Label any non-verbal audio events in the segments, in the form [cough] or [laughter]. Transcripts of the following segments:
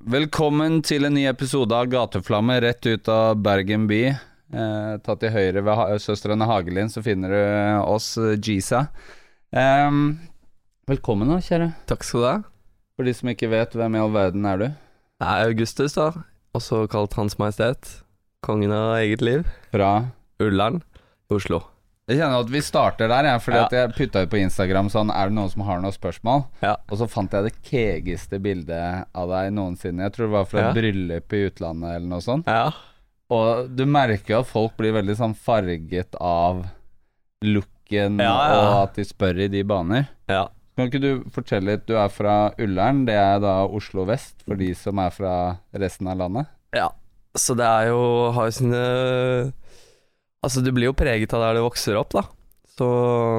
velkommen til en ny episode av Gateflamme rett ut av Bergen by. Eh, tatt til høyre ved ha søstrene Hagelin, så finner du oss, eh, Gisa. Ehm, velkommen da, kjære. Takk skal du ha. For de som ikke vet, hvem i all verden er du? Jeg er Augustus, da. Også kalt Hans Majestet. Kongen av eget liv. Fra Ullern Oslo. Jeg kjenner at vi starter der, ja, fordi Ja. at jeg putta ut på Instagram sånn Er det noen som har noen spørsmål? Ja. Og så fant jeg det kegeste bildet av deg noensinne. Jeg tror det var fra et bryllup i utlandet eller noe sånt. Ja. Og du merker jo at folk blir veldig sånn farget av looken, og at de spør i de baner. ja. Kan ikke du fortelle litt? Du er fra Ullern, det er da Oslo vest, for de som er fra resten av landet. Ja. Så det er jo Har jo sine Altså, du blir jo preget av der du vokser opp, da. Så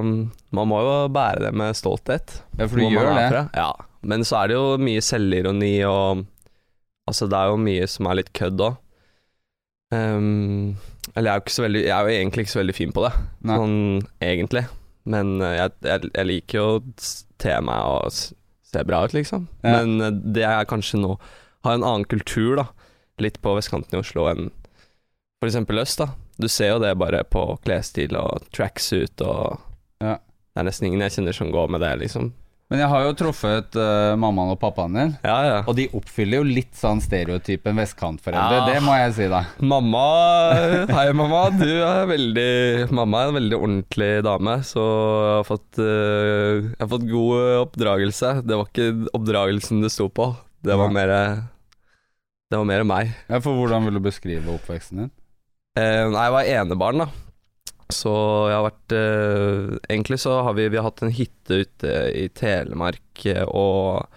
um, man må jo bære det med stolthet. Ja, for du gjør det. Ja. Men så er det jo mye selvironi og Altså, det er jo mye som er litt kødd òg. eller jeg er jo ikke så veldig Jeg er jo egentlig ikke så veldig fin på det, Nei. sånn egentlig. Men eh, jeg, jeg, jeg liker jo å te meg og se bra ut, liksom. Ja. Men eh, det er kanskje nå Har en annen kultur, da. Litt på vestkanten i Oslo enn f.eks. øst, da. Du ser jo det bare på klesstil og tracksuit og Ja. Det er nesten ingen jeg kjenner som går med det, liksom. Men jeg har jo truffet uh, mammaen og pappaen din, Ja, ja. og de oppfyller jo litt sånn stereotypen vestkantforeldre. Ja. Det må jeg si, da. Mamma Hei, mamma. Du er veldig Mamma er en veldig ordentlig dame, så jeg har fått, uh, jeg har fått god oppdragelse. Det var ikke oppdragelsen det sto på. Det var mer Det var mer meg. Ja, for hvordan vil du beskrive oppveksten din? Eh, nei, jeg var enebarn, da. Så jeg har vært eh, Egentlig så har vi, vi har hatt en hytte ute i Telemark eh, og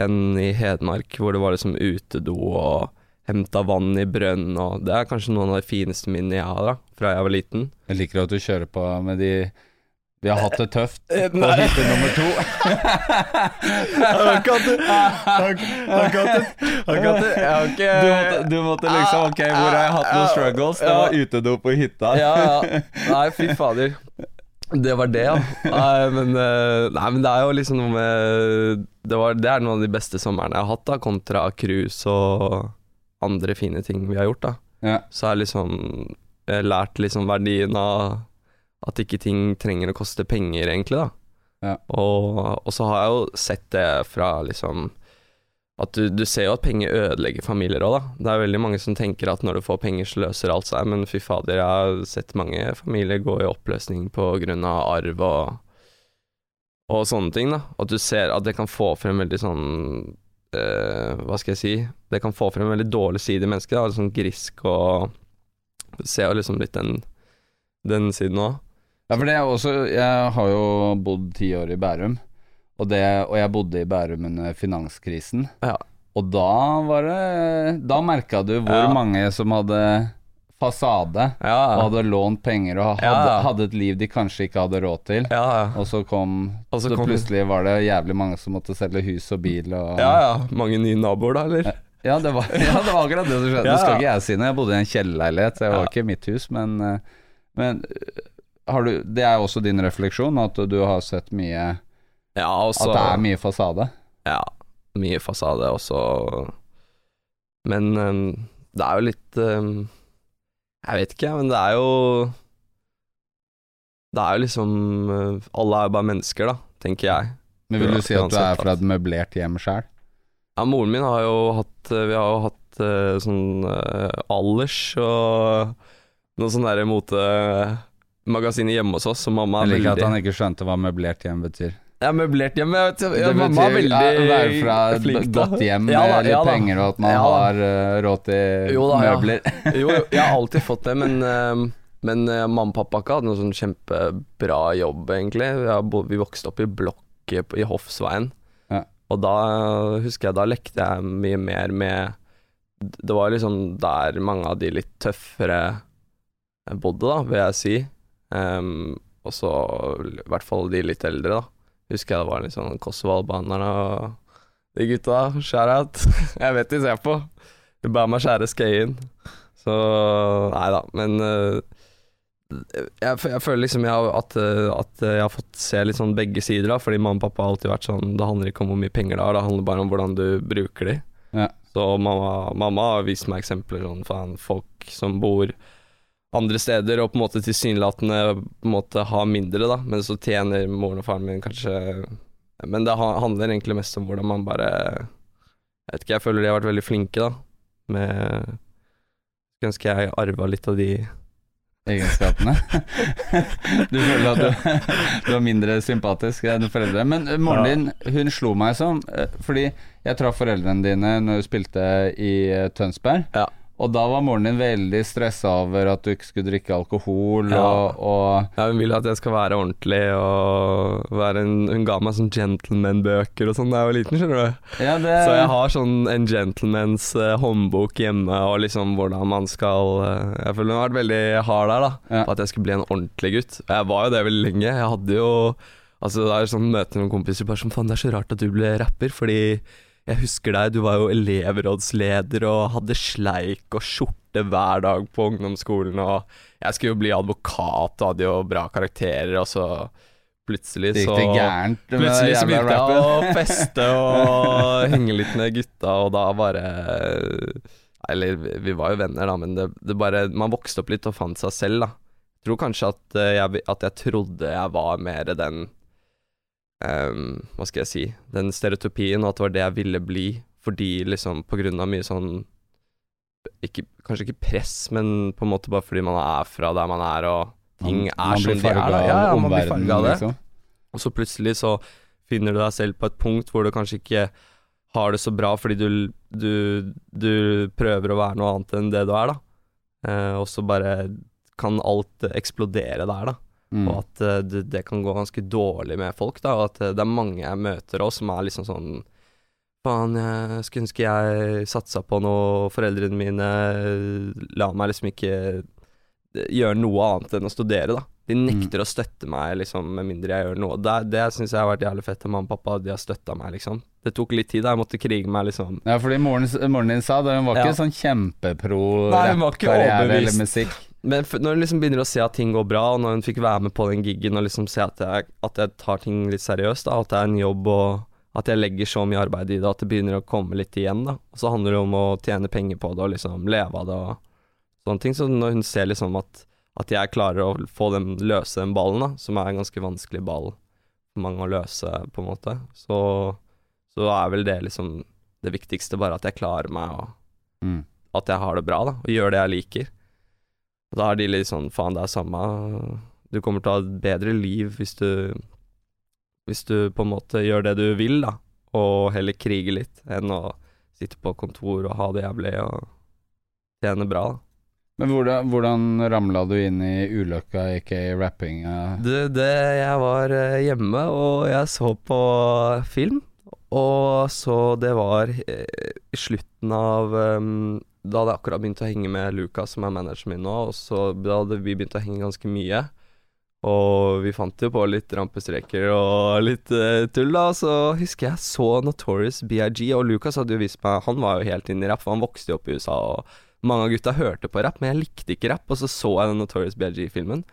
en i Hedmark hvor det var liksom utedo og henta vann i brønn og Det er kanskje noen av de fineste minnene jeg har da, fra jeg var liten. Jeg liker at du kjører på med de Vi har hatt det tøft Eh, på hytte nummer to. Jeg har ikke Du måtte, du måtte liksom Ok, hvor har jeg hatt noen struggles? Det var utedo på hytta. Ja, ja. [laughs] Nei, fy fader. Det var det, ja. Nei, men, eh, nei, men det er jo liksom noe med det, var, det er noen av de beste somrene jeg har hatt, da, kontra cruise og andre fine ting vi har gjort, da. Ja. Så har jeg liksom jeg har lært liksom verdien av at ikke ting trenger å koste penger, egentlig, da. Ja. Og, og så har jeg jo sett det fra liksom at du, du ser jo at penger ødelegger familier òg, da. Det er veldig mange som tenker at når du får penger, så løser alt seg, men fy fader, jeg har sett mange familier gå i oppløsning på grunn av arv og, og sånne ting, da. At du ser at det kan få frem veldig sånn eh, Hva skal jeg si Det kan få frem en veldig dårlig side i mennesket. Sånn grisk og ser jo liksom litt den, den siden òg. Ja, for det er også Jeg har jo bodd ti år i Bærum, og, det, og jeg bodde i Bærum under finanskrisen. Ja. Og da var det Da merka du hvor Ja. mange som hadde fasade og hadde lånt penger og hadde, Ja. hadde et liv de kanskje ikke hadde råd til. ja, ja. Og så kom Og så Så kom- plutselig var det jævlig mange som måtte selge hus og bil og Ja, ja. Mange nye naboer, da, eller? Ja, det var, [laughs] ja, det var akkurat det som skjedde. Ja. Det skal ikke jeg si noe. Jeg bodde i en kjellerleilighet, så det var Ja. ikke mitt hus. Men, eh, men eh, har du, det er også din refleksjon, at du har sett mye Ja, også, At det er mye fasade? Ja, mye fasade også. Men um, det er jo litt um, Jeg vet ikke, men det er jo Det er jo liksom eh, Alle er jo bare mennesker, da, tenker jeg. Men vil du si at du er fra et møblert hjem sjøl? Ja, moren min har jo hatt eh, Vi har jo hatt eh, sånn uh, alders og noe sånn derre motemagasin hjemme hos oss, så mamma er Jeg liker at han ikke skjønte hva møblert hjem betyr. Ja, møblert hjem. Jeg vet, ja, det mamma er betyr veldig ja, være fra [laughs] flink, da. godt hjem Ja med da, litt ja penger, og at man Ja har uh, råd til Jo da, ja. møbler. [laughs] jo, jeg har alltid [laughs] fått det, men, uh, men uh, mamma og pappa ikke hadde noen sånn kjempebra jobb, egentlig. Vi, vokste opp i blokk i, i Hoffsveien, Ja. og da husker jeg da lekte jeg mye mer med Det var liksom der mange av de litt tøffere bodde, da, vil jeg si. Em, og så i hvert fall de litt eldre, da. Husker jeg det var litt sånn Kosovo-albanere og de gutta. Shout-out. [laughs] jeg vet de ser på. De ba meg skjære Skøyen. Så Nei da, men uh, jeg, jeg føler liksom jeg, at, at jeg har fått se litt sånn begge sider, da. Fordi mamma og pappa har alltid vært sånn Det handler ikke om hvor mye penger det har, det handler bare om hvordan du bruker de. Ja. Så mamma, mamma har vist meg eksempler sånn faen, folk som bor andre steder og på en måte tilsynelatende på en måte ha mindre, da, men så tjener moren og faren min kanskje Men det handler egentlig mest om hvordan man bare Jeg vet ikke, jeg føler de har vært veldig flinke, da, med Skulle ønske jeg arva litt av de egenskapene. [laughs] du føler at du, du er mindre sympatisk enn foreldre. Men eh, moren din, hun slo meg som eh, Fordi jeg traff foreldrene dine når du spilte i eh, Tønsberg. Ja. Og da var moren din veldig stressa over at du ikke skulle drikke alkohol, Ja. og, og Ja, Hun vil at jeg skal være ordentlig og være en Hun ga meg sånn gentleman-bøker og sånn da jeg var liten, skjønner du. Ja, det Så jeg har sånn en gentlemans uh, håndbok hjemme, og liksom hvordan man skal uh, Jeg føler hun har vært veldig hard der, da. På at jeg skulle bli en ordentlig gutt. Og jeg var jo det veldig lenge. Jeg hadde jo Altså Det er sånn møter med noen kompiser bare sånn Faen, det er så rart at du ble rapper, fordi jeg husker deg, du var jo elevrådsleder og hadde sleik og skjorte hver dag på ungdomsskolen, og jeg skulle jo bli advokat og hadde jo bra karakterer, og så plutselig så gærent. Plutselig så begynte jeg å feste og [laughs] henge litt med gutta, og da bare Eller vi var jo venner, da, men det, det bare Man vokste opp litt og fant seg selv, da. Jeg tror kanskje at eh, jeg, at jeg trodde jeg var mer den ehm, Hva skal jeg si Den stereotypien, og at det var det jeg ville bli, fordi liksom på grunn av mye sånn ikke, Kanskje ikke press, men på en måte bare fordi man er fra der man er, og ting er man som de er. da. Ja, ja, man blir farga av det. liksom. Og så plutselig så finner du deg selv på et punkt hvor du kanskje ikke har det så bra fordi du, du, du prøver å være noe annet enn det du er, da. Eh, og så bare kan alt eksplodere der, da. Mm. Og at eh, det, det kan gå ganske dårlig med folk, da. Og at eh, det er mange jeg møter òg som er liksom sånn Faen, jeg skulle ønske jeg satsa på noe, foreldrene mine la meg liksom ikke eh, gjøre noe annet enn å studere, da. De nekter å støtte meg, liksom, med mindre jeg gjør noe. Det, det syns jeg har vært jævlig fett av mamma og pappa, de har støtta meg, liksom. Det tok litt tid, da. Jeg måtte krige meg, liksom. Ja, fordi moren, moren din sa det, hun var Ja. ikke sånn kjempepro rappkarriere eller musikk. Men når hun liksom begynner å se at ting går bra, og når hun fikk være med på den gigen og liksom se at jeg, at jeg tar ting litt seriøst, da, at det er en jobb og at jeg legger så mye arbeid i det at det begynner å komme litt igjen, da. Og så handler det om å tjene penger på det og liksom leve av det og sånne ting. Så når hun ser liksom at, at jeg klarer å få dem løse den ballen, da, som er en ganske vanskelig ball for mange å løse, på en måte, så, så er vel det liksom det viktigste, bare at jeg klarer meg og Mm. at jeg har det bra, da, og gjør det jeg liker. Og da er de litt sånn faen, det er samme Du kommer til å ha et bedre liv hvis du Hvis du på en måte gjør det du vil, da, og heller kriger litt, enn å sitte på kontor og ha det jævlig og tjene bra. da. Men hvordan, hvordan ramla du inn i ulykka, aka rappinga? Du, det Jeg var eh, hjemme, og jeg så på film. Og så det var eh, i slutten av ehm, Da hadde jeg akkurat begynt å henge med Lucas, som er manageren min nå, og så da hadde vi begynt å henge ganske mye. Og vi fant jo på litt rampestreker og litt uh, tull, da. Så husker jeg så Notorious BIG, og Lucas hadde jo vist meg Han var jo helt inne i rapp, for han vokste jo opp i USA, og mange av gutta hørte på rapp, men jeg likte ikke rapp. Og så så jeg den Notorious BIG-filmen,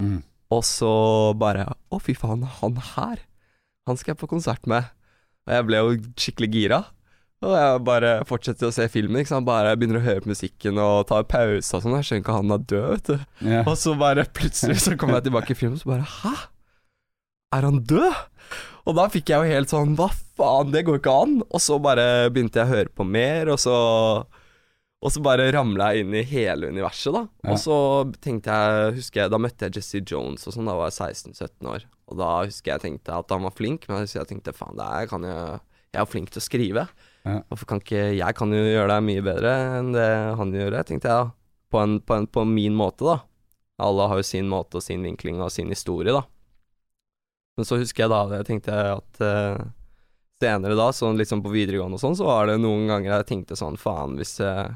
Mm. og så bare Å, fy faen, han her, han skal jeg på konsert med. Og jeg ble jo skikkelig gira. Og jeg bare fortsetter å se filmen. Ikke sant? Bare begynner å høre på musikken og tar pause og sånn. Jeg skjønner ikke han er død, vet du. Yeah. Og så bare plutselig så kommer jeg tilbake i filmen, og så bare Hæ? Er han død? Og da fikk jeg jo helt sånn Hva faen, det går ikke an. Og så bare begynte jeg å høre på mer, og så Og så bare ramla jeg inn i hele universet, da. Ja. Og så tenkte jeg Husker jeg Da møtte jeg Jesse Jones og sånn, da var jeg 16-17 år. Og da husker jeg tenkte at han var flink, men jeg tenkte faen, det er, kan jeg Jeg er flink til å skrive. Ja. Hvorfor kan ikke Jeg kan jo gjøre det mye bedre enn det han gjør, tenkte jeg da. På, en, på, en, på min måte, da. Alle har jo sin måte og sin vinkling og sin historie, da. Men så husker jeg da det, tenkte at uh, senere da, sånn liksom på videregående og sånn, så var det noen ganger jeg tenkte sånn Faen, hvis jeg,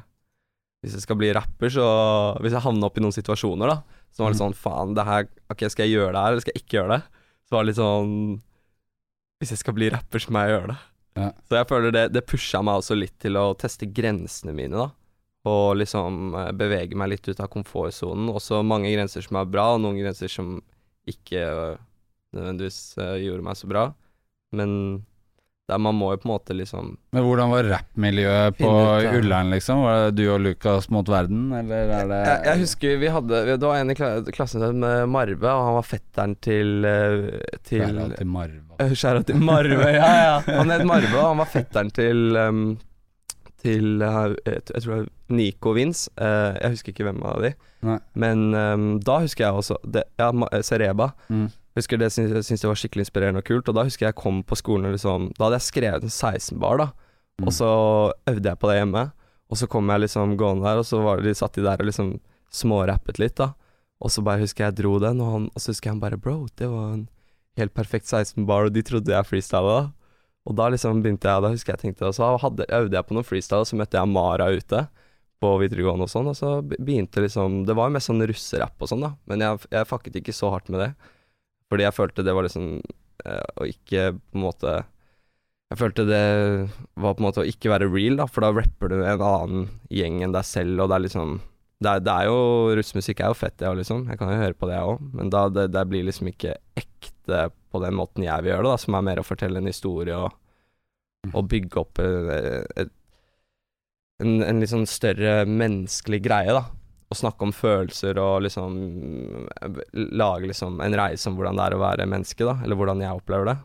hvis jeg skal bli rapper, så Hvis jeg havner opp i noen situasjoner, da, så var det Mm. sånn Faen, det her Ok, skal jeg gjøre det her, eller skal jeg ikke gjøre det? Så var det litt sånn Hvis jeg skal bli rapper, så må jeg gjøre det. Ja. Så jeg føler det, det pusha meg også litt til å teste grensene mine, da. Og liksom eh, bevege meg litt ut av komfortsonen. Også mange grenser som er bra, og noen grenser som ikke øh, nødvendigvis øh, gjorde meg så bra. Men der man må jo på en måte liksom Men hvordan var rappmiljøet på ut, ja. Ullern, liksom? Var det du og Lukas mot verden, eller er det jeg, jeg husker vi hadde Det var en i klassen som med Marve, og han var fetteren til øh, til Skjæra til Marva. Øh, Skjæra til Marve, [laughs] ja ja. Han het Marve, og han var fetteren til um, Til uh, jeg, tror Nico Vince. Eh, jeg husker ikke hvem av de. Nei. Men um, da husker jeg også det, Ja, eh, Sereba. Mm. Husker det syns jeg det var skikkelig inspirerende og kult. Og da husker jeg jeg kom på skolen og liksom Da hadde jeg skrevet en 16-bar, da. Mm. Og så øvde jeg på det hjemme. Og så kom jeg liksom gående der, og så var de, satt de der og liksom smårappet litt, da. Og så bare husker jeg jeg dro den, og, han, og så husker jeg han bare Bro, det var en helt perfekt 16-bar, og de trodde jeg freestyla da. Og da liksom begynte jeg, da husker jeg tenkte Og så hadde, øvde jeg på noen freestyle, og så møtte jeg Mara ute på videregående og sånn, og så begynte liksom Det var jo mest sånn russerapp og sånn, da, men jeg, jeg fucket ikke så hardt med det. Fordi jeg følte det var liksom eh, Å ikke på en måte Jeg følte det var på en måte å ikke være real, da, for da rapper du en annen gjeng enn deg selv, og det er liksom det er, det er jo Russmusikk er jo fett, det òg, liksom. Jeg kan jo høre på det, jeg òg. Men da, det, det blir liksom ikke ekte på den måten jeg vil gjøre det, da, som er mer å fortelle en historie og, og bygge opp et, et, en, en litt sånn større menneskelig greie, da. Å snakke om følelser og liksom lage liksom en reise om hvordan det er å være menneske, da. Eller hvordan jeg opplever det.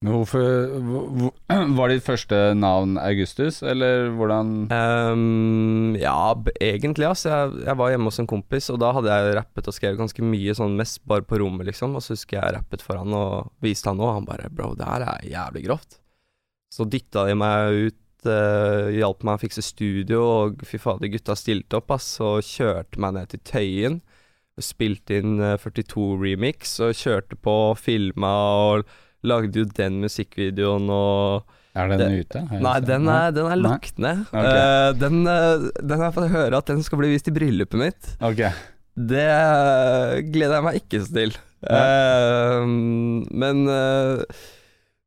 Men hvorfor hvor, hvor- [clears throat] Var ditt første navn Augustus, eller hvordan um, ja, egentlig, altså. Jeg, jeg var hjemme hos en kompis, og da hadde jeg rappet og skrevet ganske mye, sånn mest bare på rommet, liksom. Og så husker jeg rappet for han og viste han noe, og han bare Bro, det her er jævlig grovt. Så dytta de meg ut, uh, hjalp meg å fikse studio, og fy fader, gutta stilte opp, ass, og kjørte meg ned til Tøyen. Spilte inn eh, 42 remix, og kjørte på, filma og lagde jo den musikkvideoen og Er den Det- ute? Nei, den er, den er Nei. lagt ned. Okay. Uh, den, eh, den har fått høre at den skal bli vist i bryllupet mitt. Okay. Det eh, gleder jeg meg ikke så til. Uh, men eh,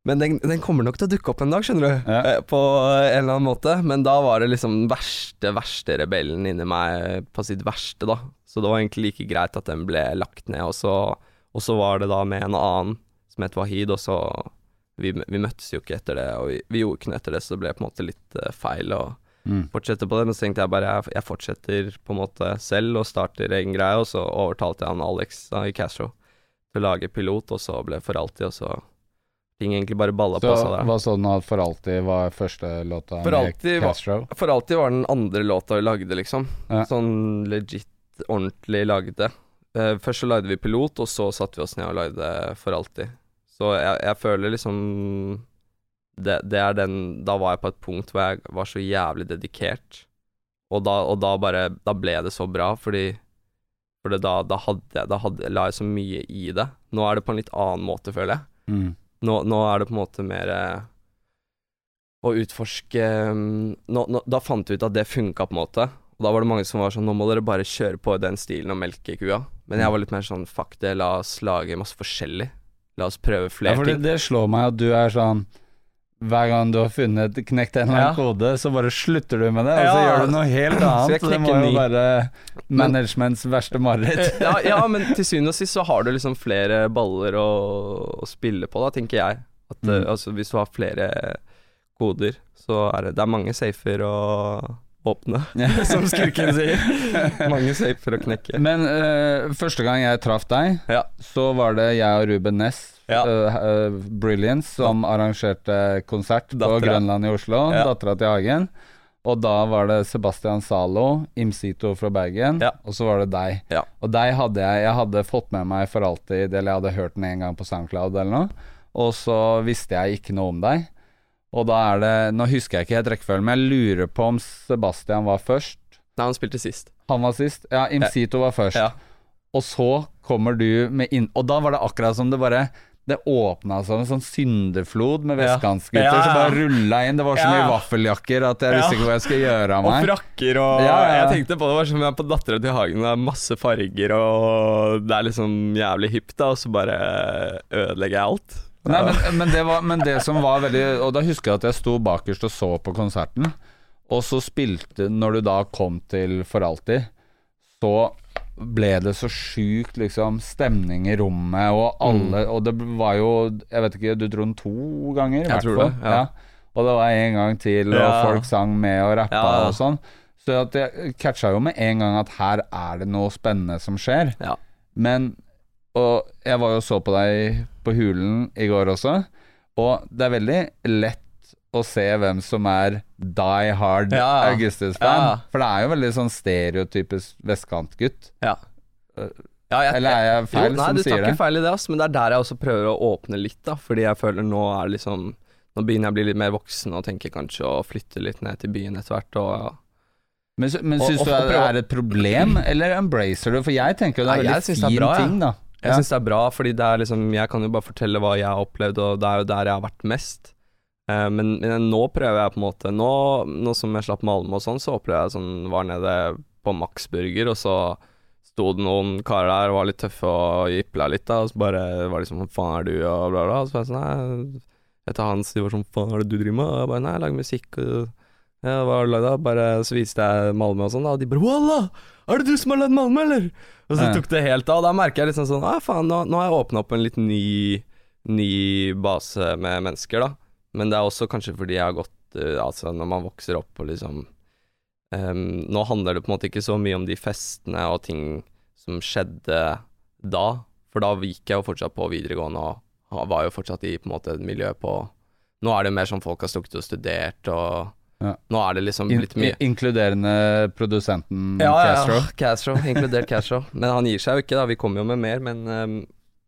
men den, den kommer nok til å dukke opp en dag, skjønner du. Ja. Eh, på en eller annen måte. Men da var det liksom den verste, verste rebellen inni meg på sitt verste, da. Så det var egentlig like greit at den ble lagt ned. Og så, og så var det da med en annen som het Wahid, og så vi, vi møttes jo ikke etter det, og vi, vi gjorde ikke noe etter det, så det ble på en måte litt eh, feil å Mm. fortsette på det. Men så tenkte jeg bare jeg, jeg fortsetter på en måte selv og starter egen greie, og så overtalte jeg han Alex da, i Castro til å lage pilot, og så ble for alltid, og så ting egentlig bare balla på seg der. var sånn at For alltid var første låta For med Castro? var- For alltid var den andre låta vi lagde, liksom. Ja. Sånn legit, ordentlig lagde. Uh, først så lagde vi pilot, og så satte vi oss ned og lagde For alltid. Så jeg, jeg føler liksom det, det er den Da var jeg på et punkt hvor jeg var så jævlig dedikert. Og da, og da bare Da ble det så bra, fordi For da, da, hadde jeg, da hadde, la jeg så mye i det. Nå er det på en litt annen måte, føler jeg. Mm. Nå, nå er det på en måte mer eh, å utforske mm, nå, nå, Da fant vi ut at det funka, på en måte. Og da var det mange som var sånn Nå må dere bare kjøre på i den stilen og melke kua. Men jeg var litt mer sånn Fuck det, la oss lage masse forskjellig. La oss prøve Ja, flere for det, ting. det slår meg at du er sånn hver gang du har funnet knekt en eller annen kode, så bare slutter du med det, og så Ja. gjør du noe helt annet. Så det må jo ny. være managements verste mareritt. Eh, [laughs] ja, ja, men til syvende og sist så har du liksom flere baller å, å spille på, da, tenker jeg. At eh, Mm. altså, hvis du har flere koder, så er det Det er mange safer å åpne, [laughs] som skurken sier. [laughs] mange safer å knekke. Men uh, første gang jeg traff deg, Ja. så var det jeg og Ruben Ness, Ja. uh, uh, Brilliance, som arrangerte konsert på Dattera. Grønland i Oslo. Ja. Dattera til Hagen. Og da var det Sebastian Zalo, Imsito fra Bergen, Ja. og så var det deg. Ja. Og deg hadde jeg Jeg hadde fått med meg for alltid, eller jeg hadde hørt den en gang på SoundCloud eller noe, og så visste jeg ikke noe om deg. Og da er det Nå husker jeg ikke helt rekkefølgen, men jeg lurer på om Sebastian var først. Nei, han spilte sist. Han var sist. Ja, Imsito var først. Ja. Og så kommer du med inn... Og da var det akkurat som det bare Det åpna som en sånn syndeflod med vestkantsgutter Ja, ja. som bare rulla inn. Det var så Ja. mye vaffeljakker at jeg visste ikke hva jeg skulle gjøre av meg. Og frakker og Ja, ja, ja. Jeg tenkte på det var som jeg er på Dattera til Hagen, det er masse farger og det er liksom jævlig hipt, da, og så bare ødelegger jeg alt. Nei, men, men, det var, men det som var veldig Og da husker jeg at jeg sto bakerst og så på konserten. Og så spilte Når du da kom til For alltid, så ble det så sjukt liksom stemning i rommet, og alle Og det var jo Jeg vet ikke, du dro den to ganger, i hvert fall. det, ja. Og det var en gang til, og Ja. folk sang med og rappa Ja. og sånn. Så at jeg catcha jo med en gang at her er det noe spennende som skjer. Ja. Men Og jeg var jo så på deg på Hulen i går også, og det er veldig lett å se hvem som er die hard Ja. Augustus-fan. Ja. For det er jo veldig sånn stereotypisk vestkantgutt. Ja. Ja, jeg, Eller er jeg feil jo, nei, som du sier tar det? ikke feil i det, ass, men det er der jeg også prøver å åpne litt, da. Fordi jeg føler nå er liksom Nå begynner jeg å bli litt mer voksen og tenker kanskje å flytte litt ned til byen etter hvert. Og Men, sy- men syns du det er et problem, eller embracer du? For jeg tenker jo det er en veldig fin ting, da. Jeg syns det er bra, fordi det er liksom Jeg kan jo bare fortelle hva jeg har opplevd, og det er jo der jeg har vært mest. Uh, men, men nå prøver jeg på en måte Nå, nå som jeg slapp Malmö og sånn, så opplevde jeg sånn Var nede på Max Burger, og så sto det noen karer der og var litt tøffe og jipla litt, da, og så bare var de sånn Hva faen er du, og bla, bla. Og så var jeg sånn Nei, jeg Hans, de var sånn Hva Faen er det du driver med? Og jeg bare Nei, jeg lager musikk. Og, ja, hva har du lagd da? Bare så viste jeg Malmö og sånn, da, og de bare Walla! Er det du som har lagd Malmö, eller? Og så tok det helt av, og da merker jeg liksom sånn ah, faen, nå, nå har jeg åpna opp en litt ny, ny base med mennesker, da. Men det er også kanskje fordi jeg har gått eh, Altså, når man vokser opp og liksom um, Nå handler det på en måte ikke så mye om de festene og ting som skjedde da, for da gikk jeg jo fortsatt på videregående og var jo fortsatt i på en måte et miljø på Nå er det mer sånn folk har stukket og studert, og Ja. nå er det liksom litt blitt mye inkluderende produsenten ja, Castro. Ja, [laughs] Castro, inkludert Castro. Men han gir seg jo ikke, da. Vi kommer jo med mer, men ehm,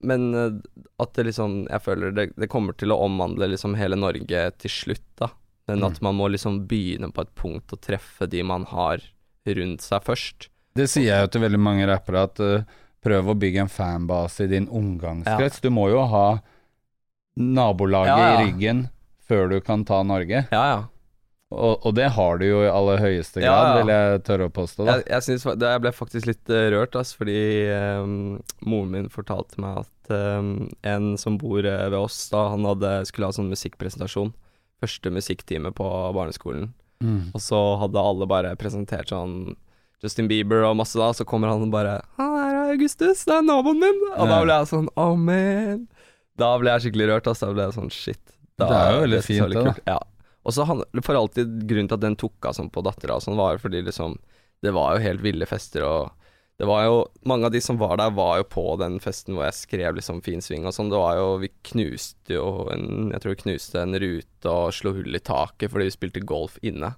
Men eh, at det liksom Jeg føler det, det kommer til å omvandle liksom hele Norge til slutt, da. Men Mm. at man må liksom begynne på et punkt og treffe de man har rundt seg først. Det sier jeg jo til veldig mange rappere, at uh, prøv å bygge en fanbase i din omgangskrets. Du må jo ha nabolaget Ja, ja. i ryggen før du kan ta Norge. Ja, ja. Og, og det har du jo i aller høyeste grad, ja. vil jeg tørre å påstå. Da. Jeg, jeg, synes, det- jeg ble faktisk litt uh, rørt, ass, fordi um, moren min fortalte meg at um, en som bor uh, ved oss, da han hadde, skulle ha sånn musikkpresentasjon. Første musikktime på barneskolen. Mm. Og så hadde alle bare presentert sånn Justin Bieber og masse da, så kommer han og bare 'Han er Augustus, det er naboen min!' Og da ble jeg sånn 'oh man'. Da ble jeg skikkelig rørt, ass. Da ble jeg sånn shit. Da, Det er jo veldig fint, det, da. Ja. Og så for alltid grunnen til at den tok av sånn på dattera og sånn, var jo fordi liksom Det var jo helt ville fester, og det var jo Mange av de som var der, var jo på den festen hvor jeg skrev liksom fin sving og sånn. Det var jo Vi knuste jo en Jeg tror vi knuste en rute og slo hull i taket fordi vi spilte golf inne.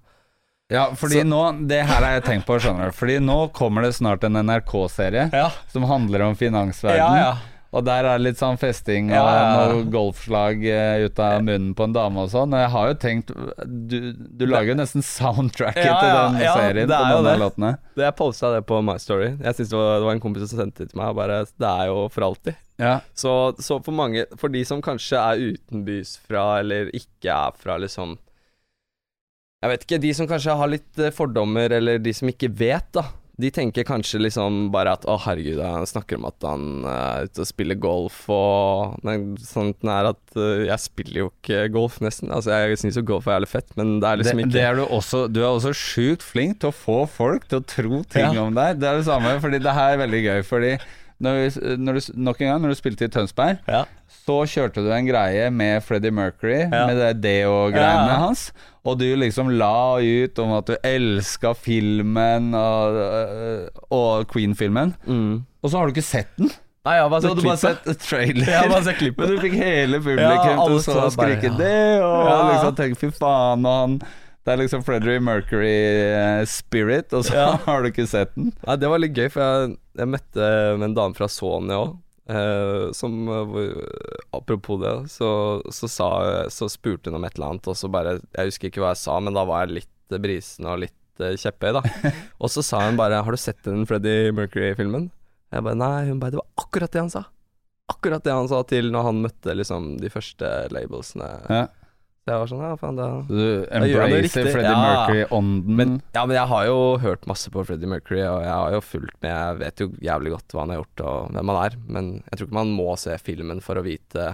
Ja, fordi Så- nå Det her har jeg tenkt på, skjønner du. Fordi nå kommer det snart en NRK-serie Ja. som handler om finansverdenen. Ja, ja. Og der er det litt sånn festing og Ja, noe golfslag eh, ut av munnen på en dame og sånn. Og jeg har jo tenkt Du, du lager jo nesten soundtracket Ja, til den ja, serien det på er jo det. Det Jeg posta det på My Story. Jeg synes det, var, det var en kompis som sendte det til meg. Og bare, det er jo for alltid. Ja. Så, så for mange For de som kanskje er utenbys fra, eller ikke er fra liksom Jeg vet ikke, de som kanskje har litt eh, fordommer, eller de som ikke vet, da. De tenker kanskje liksom bare at å herregud, han snakker om at han eh, er ute og spiller golf og Men sånn er at eh, jeg spiller jo ikke golf, nesten. Altså jeg syns jo golf er jævlig fett, men det er Det, liksom ikke det er du også Du er også sjukt flink til å få folk til å tro ting Ja. om deg. Det er det samme, fordi det her er veldig gøy. Fordi når, når du, nok en gang, når du spilte i Tønsberg, Ja. Så kjørte du en greie med Freddie Mercury, Ja. med det Deo-greiene Ja. hans. Og du liksom la ut om at du elska filmen og, og Queen-filmen. Mm. Og så har du ikke sett den. Nei, jeg har bare Du sett hadde bare sett trailer. Jeg har bare sett klippet. Men du fikk hele Ja, publikum til å stå og skrike bare, det, og liksom tenke fy faen, og han Det er liksom Freddie Mercury eh, spirit, og så [laughs] har du ikke sett den. Nei, det var litt gøy, for jeg, jeg møtte en dame fra Sony òg. Eh, som uh, Apropos det, så, så, sa, så spurte hun om et eller annet, og så bare Jeg husker ikke hva jeg sa, men da var jeg litt eh, brisen og litt uh, kjepphøy, da. [laughs] og så sa hun bare 'Har du sett den Freddie Mercury-filmen?' Jeg bare nei. Hun bare 'Det var akkurat det han sa'. Akkurat det han sa til når han møtte liksom de første labelsene. Ja. Jeg var sånn Ja, faen, da Du det embracer. Freddie Ja. Mercury-ånden. Men, ja, men jeg har jo hørt masse på Freddie Mercury, og jeg har jo fulgt med. Jeg vet jo jævlig godt hva han har gjort og hvem han er, men jeg tror ikke man må se filmen for å vite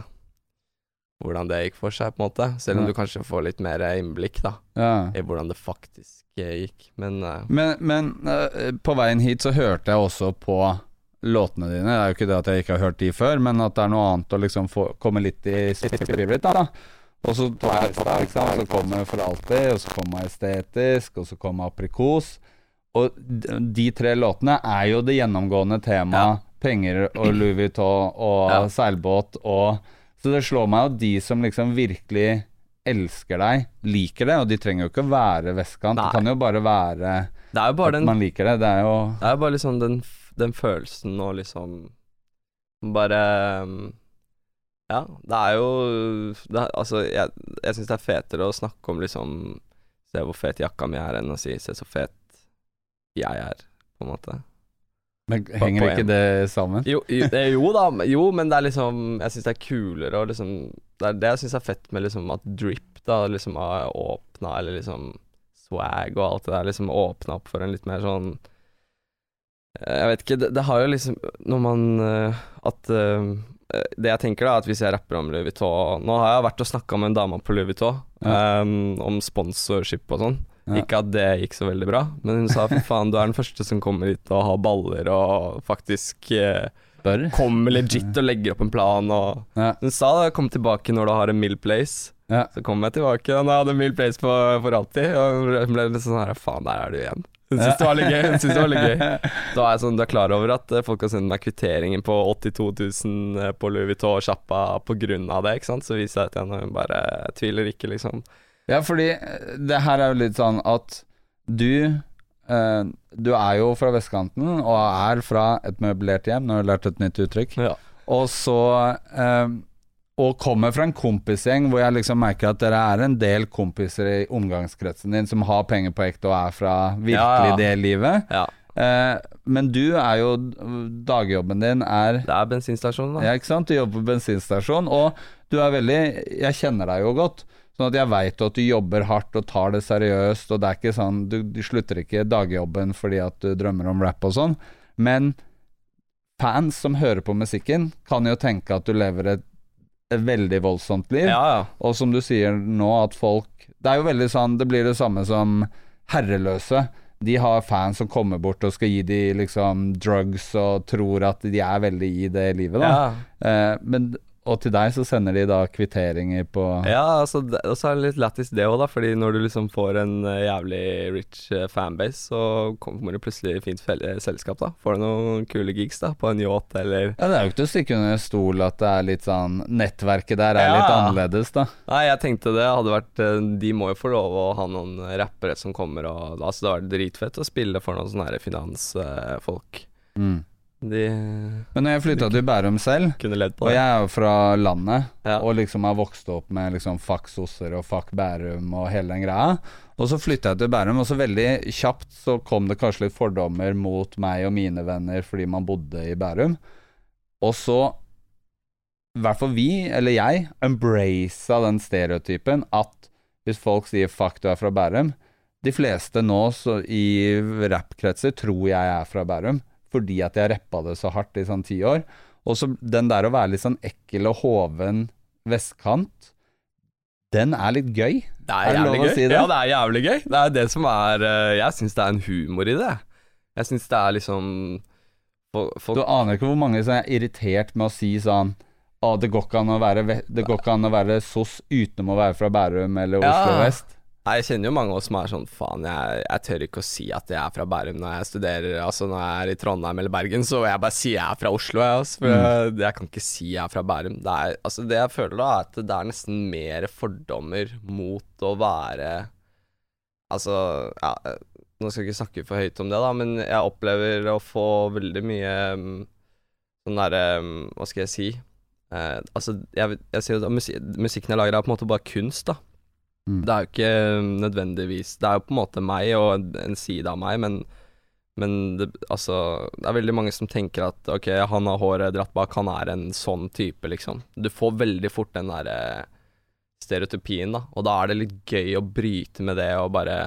hvordan det gikk for seg, på en måte. Selv om Ja. du kanskje får litt mer innblikk, da, ja. i hvordan det faktisk gikk. Men uh, Men, men uh, på veien hit så hørte jeg også på låtene dine. Det er jo ikke det at jeg ikke har hørt de før, men at det er noe annet å liksom få, komme litt i spirit, da. Og så jeg lista, ikke sant. Så kommer For alltid, og så kommer Estetisk, og så kommer Aprikos. Og de tre låtene er jo det gjennomgående temaet. Penger og Louis Vuitton og Ja. seilbåt og Så det slår meg at de som liksom virkelig elsker deg, liker det. Og de trenger jo ikke være vestkant. Nei. Det kan jo bare være det jo bare at den man liker det. Det er jo Det er jo bare liksom den, den følelsen og liksom Bare um, Ja, det er jo det Altså, jeg, jeg syns det er fetere å snakke om liksom Se hvor fet jakka mi er, enn å si se så fet jeg er, på en måte. Men henger ikke det sammen? Jo, jo, eh, jo da, jo, men det er liksom Jeg syns det er kulere og liksom Det er det jeg syns er fett med liksom at drip da liksom har åpna, eller liksom swag og alt det der, liksom åpna opp for en litt mer sånn eh, Jeg vet ikke, det, det har jo liksom Når man eh, At det jeg tenker da, er at hvis jeg rapper om Louis Vuitton Nå har jeg vært og snakka med en dame på Louis Vuitton eh, om sponsorship og sånn. Ja. Ikke at det gikk så veldig bra, men hun sa fy faen, du er den første som kommer hit og har baller og faktisk eh, kommer legit og legger opp en plan og Ja. Hun sa da, kom tilbake når du har en mild place. Ja. Så kom jeg tilbake og da hadde mild place for, for alltid. Og hun ble litt sånn her Faen, der er du igjen. Hun syntes det var litt gøy. Hun synes det var litt gøy. [laughs] Da er jeg sånn, du er klar over at eh, folk har sendt meg kvitteringen på 82 000 på Louis Vuitton-sjappa av det, ikke sant. Så viser jeg til henne, og hun bare tviler ikke, liksom. Ja, fordi eh, det her er jo litt sånn at du eh, Du er jo fra vestkanten og er fra et møblert hjem, nå har du lært et nytt uttrykk. Ja. Og så eh, Og kommer fra en kompisgjeng hvor jeg liksom merker at dere er en del kompiser i omgangskretsen din som har penger på ekte og er fra virkelig Ja, ja. det livet. Ja. Eh, men du er jo Dagjobben din er Det er bensinstasjonen, da. Ja, ikke sant? Du jobber på bensinstasjon, og du er veldig Jeg kjenner deg jo godt. Sånn at jeg veit at du jobber hardt og tar det seriøst, og det er ikke sånn Du, du slutter ikke dagjobben fordi at du drømmer om rap og sånn, men fans som hører på musikken, kan jo tenke at du lever et veldig voldsomt liv. Ja, ja. Og som du sier nå, at folk Det er jo veldig sånn Det blir det samme som herreløse. De har fans som kommer bort og skal gi de liksom drugs og tror at de er veldig i det livet, da. ja. Eh, men, og til deg så sender de da kvitteringer på Ja, altså, det, og så er det litt lættis det òg, da. Fordi når du liksom får en eh, jævlig rich eh, fanbase, så kommer det plutselig fint eh, selskap, da. Får du noen kule gigs, da, på en yacht eller Ja, Det er jo ikke til å stikke under stol at det er litt sånn Nettverket der er Ja. litt annerledes, da. Nei, jeg tenkte det hadde vært De må jo få lov å ha noen rappere som kommer og Altså, det var dritfett å spille for noen sånne her finansfolk. Mm. De Men når jeg flytta til Bærum selv, kunne ledd på og det. jeg er jo fra landet, Ja. og liksom har vokst opp med liksom fuck sosser og fuck Bærum og hele den greia. Og så flytta jeg til Bærum, og så veldig kjapt så kom det kanskje litt fordommer mot meg og mine venner fordi man bodde i Bærum. Og så, i hvert fall vi, eller jeg, embracea den stereotypen at hvis folk sier 'fuck, du er fra Bærum'. De fleste nå så, i rappkretser tror jeg er fra Bærum, fordi at jeg rappa det så hardt i sånn ti år. Og så den der å være litt sånn ekkel og hoven vestkant, den er litt gøy. Det Er er, det lov å si det? Ja, det er jævlig gøy. Det er det som er eh, Jeg syns det er en humor i det. Jeg syns det er liksom folk, Du aner ikke hvor mange som er irritert med å si sånn Å, det går ikke an å være, det går ikke an å være SOS utenom å være fra Bærum eller Oslo Ja. vest. Nei, Jeg kjenner jo mange av oss som er sånn Faen, jeg, jeg tør ikke å si at jeg er fra Bærum når jeg studerer Altså når jeg er i Trondheim eller Bergen, så jeg bare sier jeg er fra Oslo, jeg, altså, for jeg, jeg kan ikke si jeg er fra Bærum. Det, er, altså, det jeg føler da, er at det er nesten mer fordommer mot å være Altså, ja Nå skal jeg ikke snakke for høyt om det, da, men jeg opplever å få veldig mye mm, sånn derre mm, Hva skal jeg si? Uh, altså, jeg, jeg sier at musi musikken jeg lager, er på en måte bare kunst, da. Mm. Det er jo ikke nødvendigvis Det er jo på en måte meg og en, side av meg, men, men det, altså, det er veldig mange som tenker at ok, han har håret dratt bak, han er en sånn type, liksom. Du får veldig fort den derre stereotypien, da, og da er det litt gøy å bryte med det og bare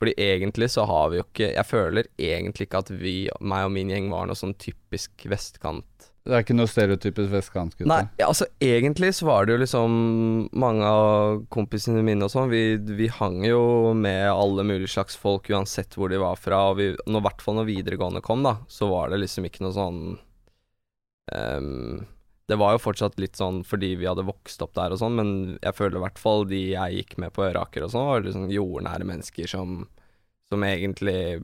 fordi egentlig så har vi jo ikke Jeg føler egentlig ikke at vi, meg og min gjeng, var noe sånn typisk vestkant Det er ikke noe stereotypisk vestkantgutte. Nei, ja, altså egentlig så var det jo liksom Mange av kompisene mine og sånn, vi, vi hang jo med alle mulige slags folk uansett hvor de var fra. Og i hvert fall når videregående kom, da, så var det liksom ikke noe sånn um, Det var jo fortsatt litt sånn fordi vi hadde vokst opp der og sånn, men jeg føler i hvert fall de jeg gikk med på Øraker og sånn, var liksom jordnære mennesker som, som egentlig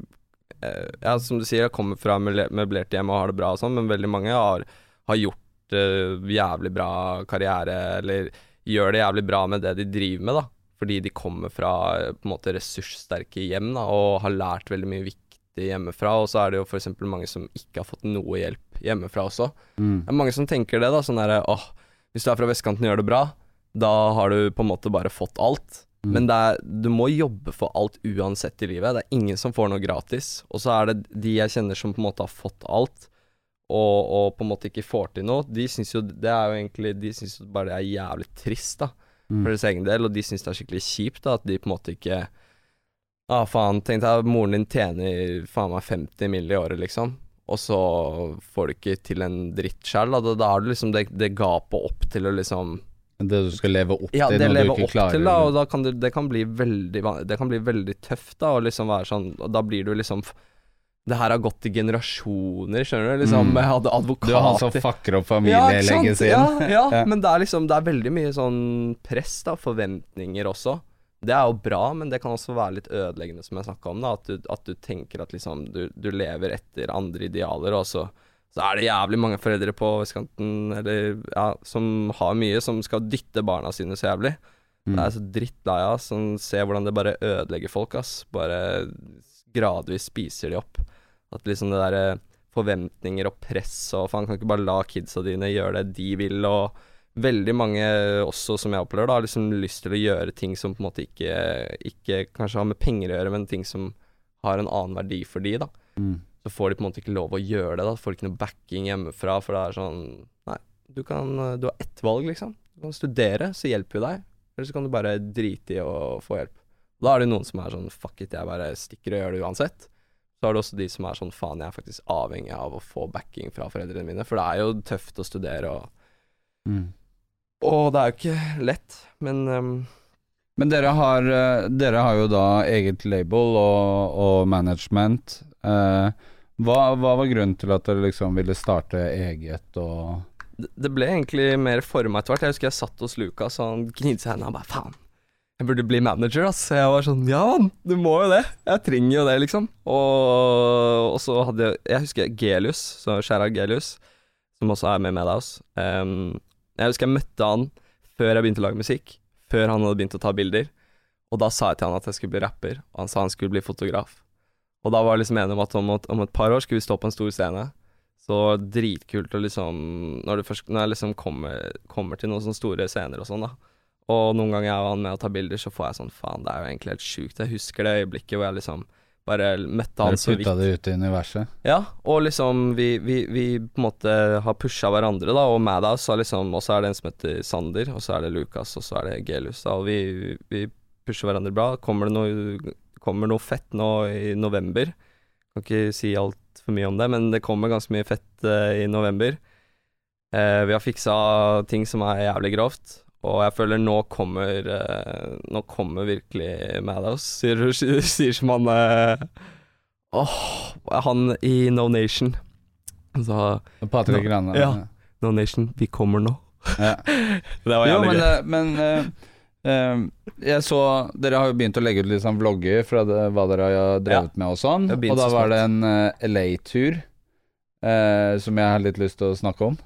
Ja, som du sier, jeg kommer fra møble- møblerte hjem og har det bra og sånn, men veldig mange har, har gjort uh, jævlig bra karriere, eller gjør det jævlig bra med det de driver med, da. Fordi de kommer fra eh, på en måte ressurssterke hjem, da, og har lært veldig mye viktig hjemmefra. Og så er det jo f.eks. mange som ikke har fått noe hjelp hjemmefra også. Mm. Det er mange som tenker det, da. Sånn derre åh, hvis du er fra vestkanten og gjør det bra, da har du på en måte bare fått alt. Mm. Men er, du må jobbe for alt uansett i livet. Det er ingen som får noe gratis. Og så er det de jeg kjenner som på en måte har fått alt, og, og på en måte ikke får til noe. De syns jo det er jo egentlig De syns jo bare det er jævlig trist, da. Mm. For deres egen del. Og de syns det er skikkelig kjipt, da. At de på en måte ikke Ah, faen, tenk deg at moren din tjener faen meg 50 mill. i året, liksom. Og så får du ikke til en dritt sjøl. Da, da er det liksom det, det gapet opp til å liksom Det du skal leve opp Ja, til når du ikke klarer til, da, og da kan det, det kan bli veldig Det kan bli veldig tøft, da, og liksom være sånn Og da blir du liksom Det her har gått i generasjoner, skjønner du? Liksom, Mm. hadde advokater Du er han som fucker opp ja, lenge siden. Ja, [laughs] ja, Ja. men det er liksom Det er veldig mye sånn press, da, forventninger også. Det er jo bra, men det kan også være litt ødeleggende, som jeg snakka om. da At du, at du tenker at liksom du, du lever etter andre idealer, og så, så er det jævlig mange foreldre på vestkanten eller, ja, som har mye, som skal dytte barna sine så jævlig. Mm. Det er så drittlei av, som ser hvordan det bare ødelegger folk, ass. Bare gradvis spiser de opp. At liksom det derre forventninger og press og faen, kan ikke bare la kidsa dine gjøre det de vil, og veldig mange også, som jeg opplever, da, har liksom lyst til å gjøre ting som på en måte ikke, ikke kanskje har med penger å gjøre, men ting som har en annen verdi for de, da. Mm. Så får de på en måte ikke lov å gjøre det, da. Får ikke noe backing hjemmefra, for det er sånn Nei, du kan Du har ett valg, liksom. Du kan studere, så hjelper vi deg. Eller så kan du bare drite i å få hjelp. Da er det noen som er sånn Fuck it, jeg bare stikker og gjør det uansett. Så er det også de som er sånn Faen, jeg er faktisk avhengig av å få backing fra foreldrene mine. For det er jo tøft å studere, og, Mm. og det er jo ikke lett. Men um, Men dere har, eh, dere har jo da eget label og, og management. Eh, hva, hva var grunnen til at dere liksom ville starte eget og det, ble egentlig mer forma etter hvert. Jeg husker jeg satt hos Lukas, og han gnidde seg i hendene og bare faen. Jeg burde bli manager, ass. Jeg var sånn ja du må jo det. Jeg trenger jo det, liksom. Og, og så hadde jeg Jeg husker Gelius, så skjæra Gelius, som også er med Madhouse. Um, jeg husker jeg møtte han før jeg begynte å lage musikk. Før han hadde begynt å ta bilder. Og da sa jeg til han at jeg skulle bli rapper, og han sa han skulle bli fotograf. Og da var jeg liksom enig om at om, om et par år skulle vi stå på en stor scene. Så dritkult å liksom Når, du først, når jeg liksom kommer, kommer til noen sånne store scener og sånn, da. Og noen ganger jeg var med å ta bilder, så får jeg sånn faen, det er jo egentlig helt sjukt. Jeg husker det øyeblikket hvor jeg liksom bare møtte han så vidt. putta det ut i universet? Ja, og liksom vi, vi, vi på en måte har pusha hverandre, da, og Madhouse har liksom Og så er det en som heter Sander, og så er det Lukas, og så er det Gelius, da, og vi, vi pusher hverandre bra. Kommer det noe, kommer noe fett nå i november. Kan ikke si altfor mye om det, men det kommer ganske mye fett eh, i november. Eh, vi har fiksa ting som er jævlig grovt, og jeg føler nå kommer eh, Nå kommer virkelig Madhouse, sier, [laughs] sier som han Åh, han i No Nation. Så Patrick Grane. ja. No Nation, vi kommer nå. Ja. [laughs] Det var jævlig men, gøy. men eh, jeg så Dere har jo begynt å legge ut sånn vlogger fra det, hva dere har drevet med og sånn. Og da var det en eh, LA-tur eh, som jeg har litt lyst til å snakke om.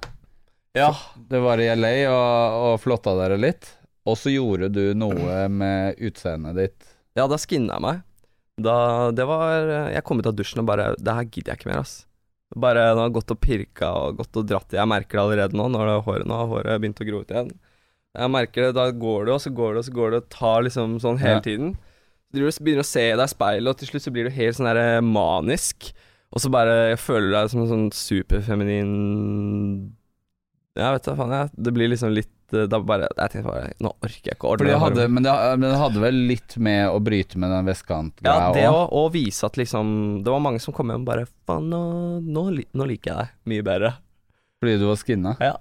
Ja. Det var i LA og, og flotta dere litt. Og så gjorde du noe med utseendet ditt. Ja, da skinna jeg meg. Da, det var Jeg kom ut av dusjen og bare Det her gidder jeg ikke mer, ass. Bare Nå har jeg gått og pirka og gått og dratt. Jeg merker det allerede nå, når det håret, nå har håret begynt å gro ut igjen. Jeg merker det, da går det, og så går det, og så går det, og tar liksom sånn hele Ja. tiden. Du begynner å se deg i speilet, og til slutt så blir du helt sånn der eh, manisk. Og så bare Jeg føler deg som en sånn superfeminin Jeg vet da faen, jeg. Det blir liksom litt eh, Da bare Jeg tenkte bare Nå orker jeg ikke å ordne hadde, men, det, men det hadde vel litt med å bryte med den Ja, det òg? òg, og vise at liksom Det var mange som kom hjem og bare Faen, nå, nå, nå liker jeg deg mye bedre. Fordi du var skinna? Ja.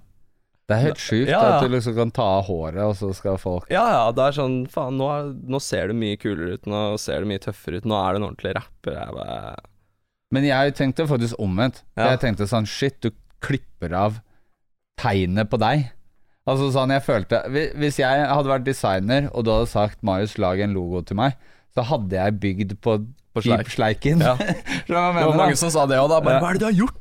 Det er helt sjukt Ja, ja. at du liksom kan ta av håret, og så skal folk Ja, ja, det er sånn Faen, nå, er, nå ser du mye kulere ut, nå ser du mye tøffere ut, nå er du en ordentlig rapper. Jeg bare Men jeg tenkte faktisk omvendt. Ja. Jeg tenkte sånn Shit, du klipper av tegnet på deg. Altså sånn jeg følte Hvis jeg hadde vært designer, og du hadde sagt Marius, lag en logo til meg, så hadde jeg bygd på, På sleik. sleiken. Ja. [laughs] Det var mange da? som sa det òg, da. Bare Ja. Hva er det du har gjort?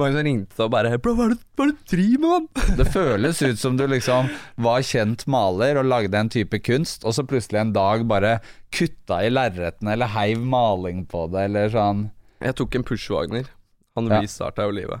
Mange som ringte og bare Bro, hva er det, hva er det du driver med, mann? [laughs] Det føles ut som du liksom var kjent maler og lagde en type kunst, og så plutselig en dag bare kutta i lerretene eller heiv maling på det, eller sånn. Jeg tok en push-Wagner. Han Ja. restarta jo livet.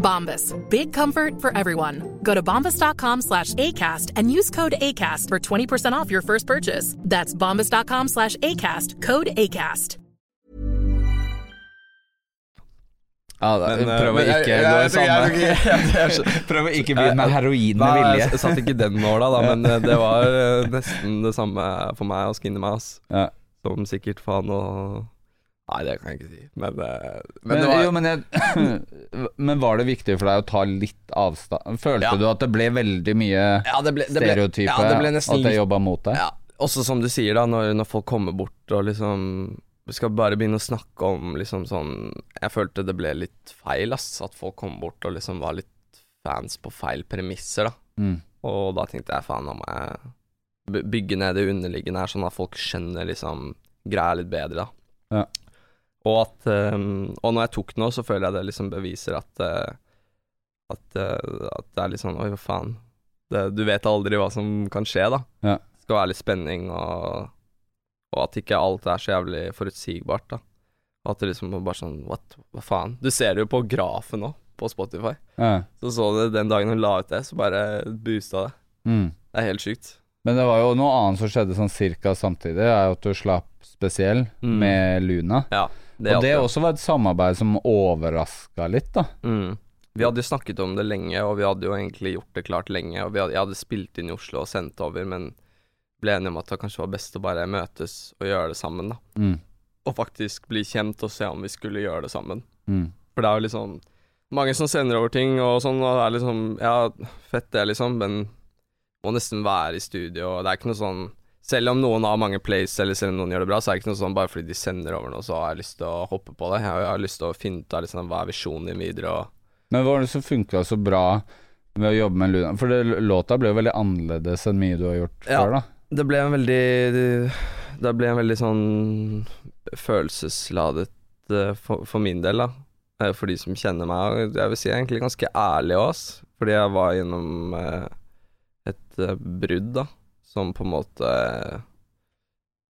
Bombas. Big comfort for everyone. Go to bombas.com slash ACAST and use code ACAST for 20% off your first purchase. That's bombas.com slash ACAST. Code ACAST. Ja, da, Men, prøv å ikke gå i samme Prøv å ikke begynne med heroin med vilje. Jeg satt ikke den nåla, da, men det var eh, nesten det samme for meg og skinny meg, ass. Ja. Som sikkert faen og Nei, det kan jeg ikke si, men, eh, men, Men, var jo, men, jeg, [clears throat] men var det viktig for deg å ta litt avstand? Følte Ja. du at det ble veldig mye Ja, det ble- det stereotype? ja, det ble at det jobba mot deg? Ja, også som du sier da, når, når folk kommer bort og liksom skal bare begynne å snakke om liksom sånn Jeg følte det ble litt feil, ass. At folk kom bort og liksom var litt fans på feil premisser, da. Mm. Og da tenkte jeg faen, nå må jeg bygge ned det underliggende her, sånn at folk skjønner liksom greia litt bedre, da. Ja. Og at um, Og når jeg tok òg, så føler jeg det liksom beviser at uh, At, uh, at det er litt sånn Oi, hva faen. Det, du vet aldri hva som kan skje, da. Ja. Det skal være litt spenning, og, og at ikke alt er så jævlig forutsigbart, da. Og at det liksom bare sånn What? Hva faen? Du ser det jo på grafen nå, på Spotify. Ja. Så så du den dagen hun la ut det, så bare boosta det. Mm. Det er helt sjukt. Men det var jo noe annet som skjedde sånn cirka samtidig, er jo at du slapp spesiell Mm. med Luna. Ja, og det også var et samarbeid som overraska litt, da. Mm. Vi hadde jo snakket om det lenge, og vi hadde jo egentlig gjort det klart lenge. Og vi hadde, jeg hadde spilt inn i Oslo og sendt over, men ble enige om at det kanskje var best å bare møtes og gjøre det sammen, da. Mm. Og faktisk bli kjent og se om vi skulle gjøre det sammen. Mm. For det er jo liksom mange som sender over ting og sånn, og det er liksom Ja, fett det, liksom, men må nesten være i studio, og det er ikke noe sånn selv om noen har mange plays, eller selv om noen gjør det bra, så er det ikke noe sånn bare fordi de sender over noe, så har jeg lyst til å hoppe på det. Jeg har, lyst til å finne ut av liksom, hva er visjonen din videre, og Men hva var det som funka så bra med å jobbe med Luna? For det, låta ble jo veldig annerledes enn mye du har gjort Ja. før, da. Det ble en veldig Det ble en veldig sånn følelsesladet eh, for, for min del, da. Eh, For de som kjenner meg. og Jeg vil si jeg er egentlig ganske ærlig ass. Fordi jeg var gjennom eh, et brudd, da. Som på en måte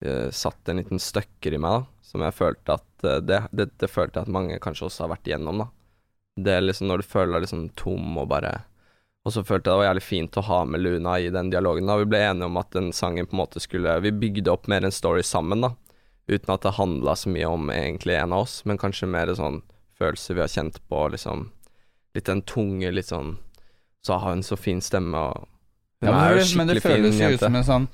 uh, satt en liten støkker i meg, da. Som jeg følte at uh, det, det, det følte jeg at mange kanskje også har vært igjennom, da. Det er liksom når du føler deg liksom tom og bare og så følte jeg det var jævlig fint å ha med Luna i den dialogen. da Vi ble enige om at den sangen på en måte skulle Vi bygde opp mer en story sammen, da. Uten at det handla så mye om egentlig en av oss, men kanskje mer sånn følelser vi har kjent på, liksom. Litt den tunge, litt sånn Så har hun så fin stemme, og Ja, men, det, men det føles jo ut som en sånn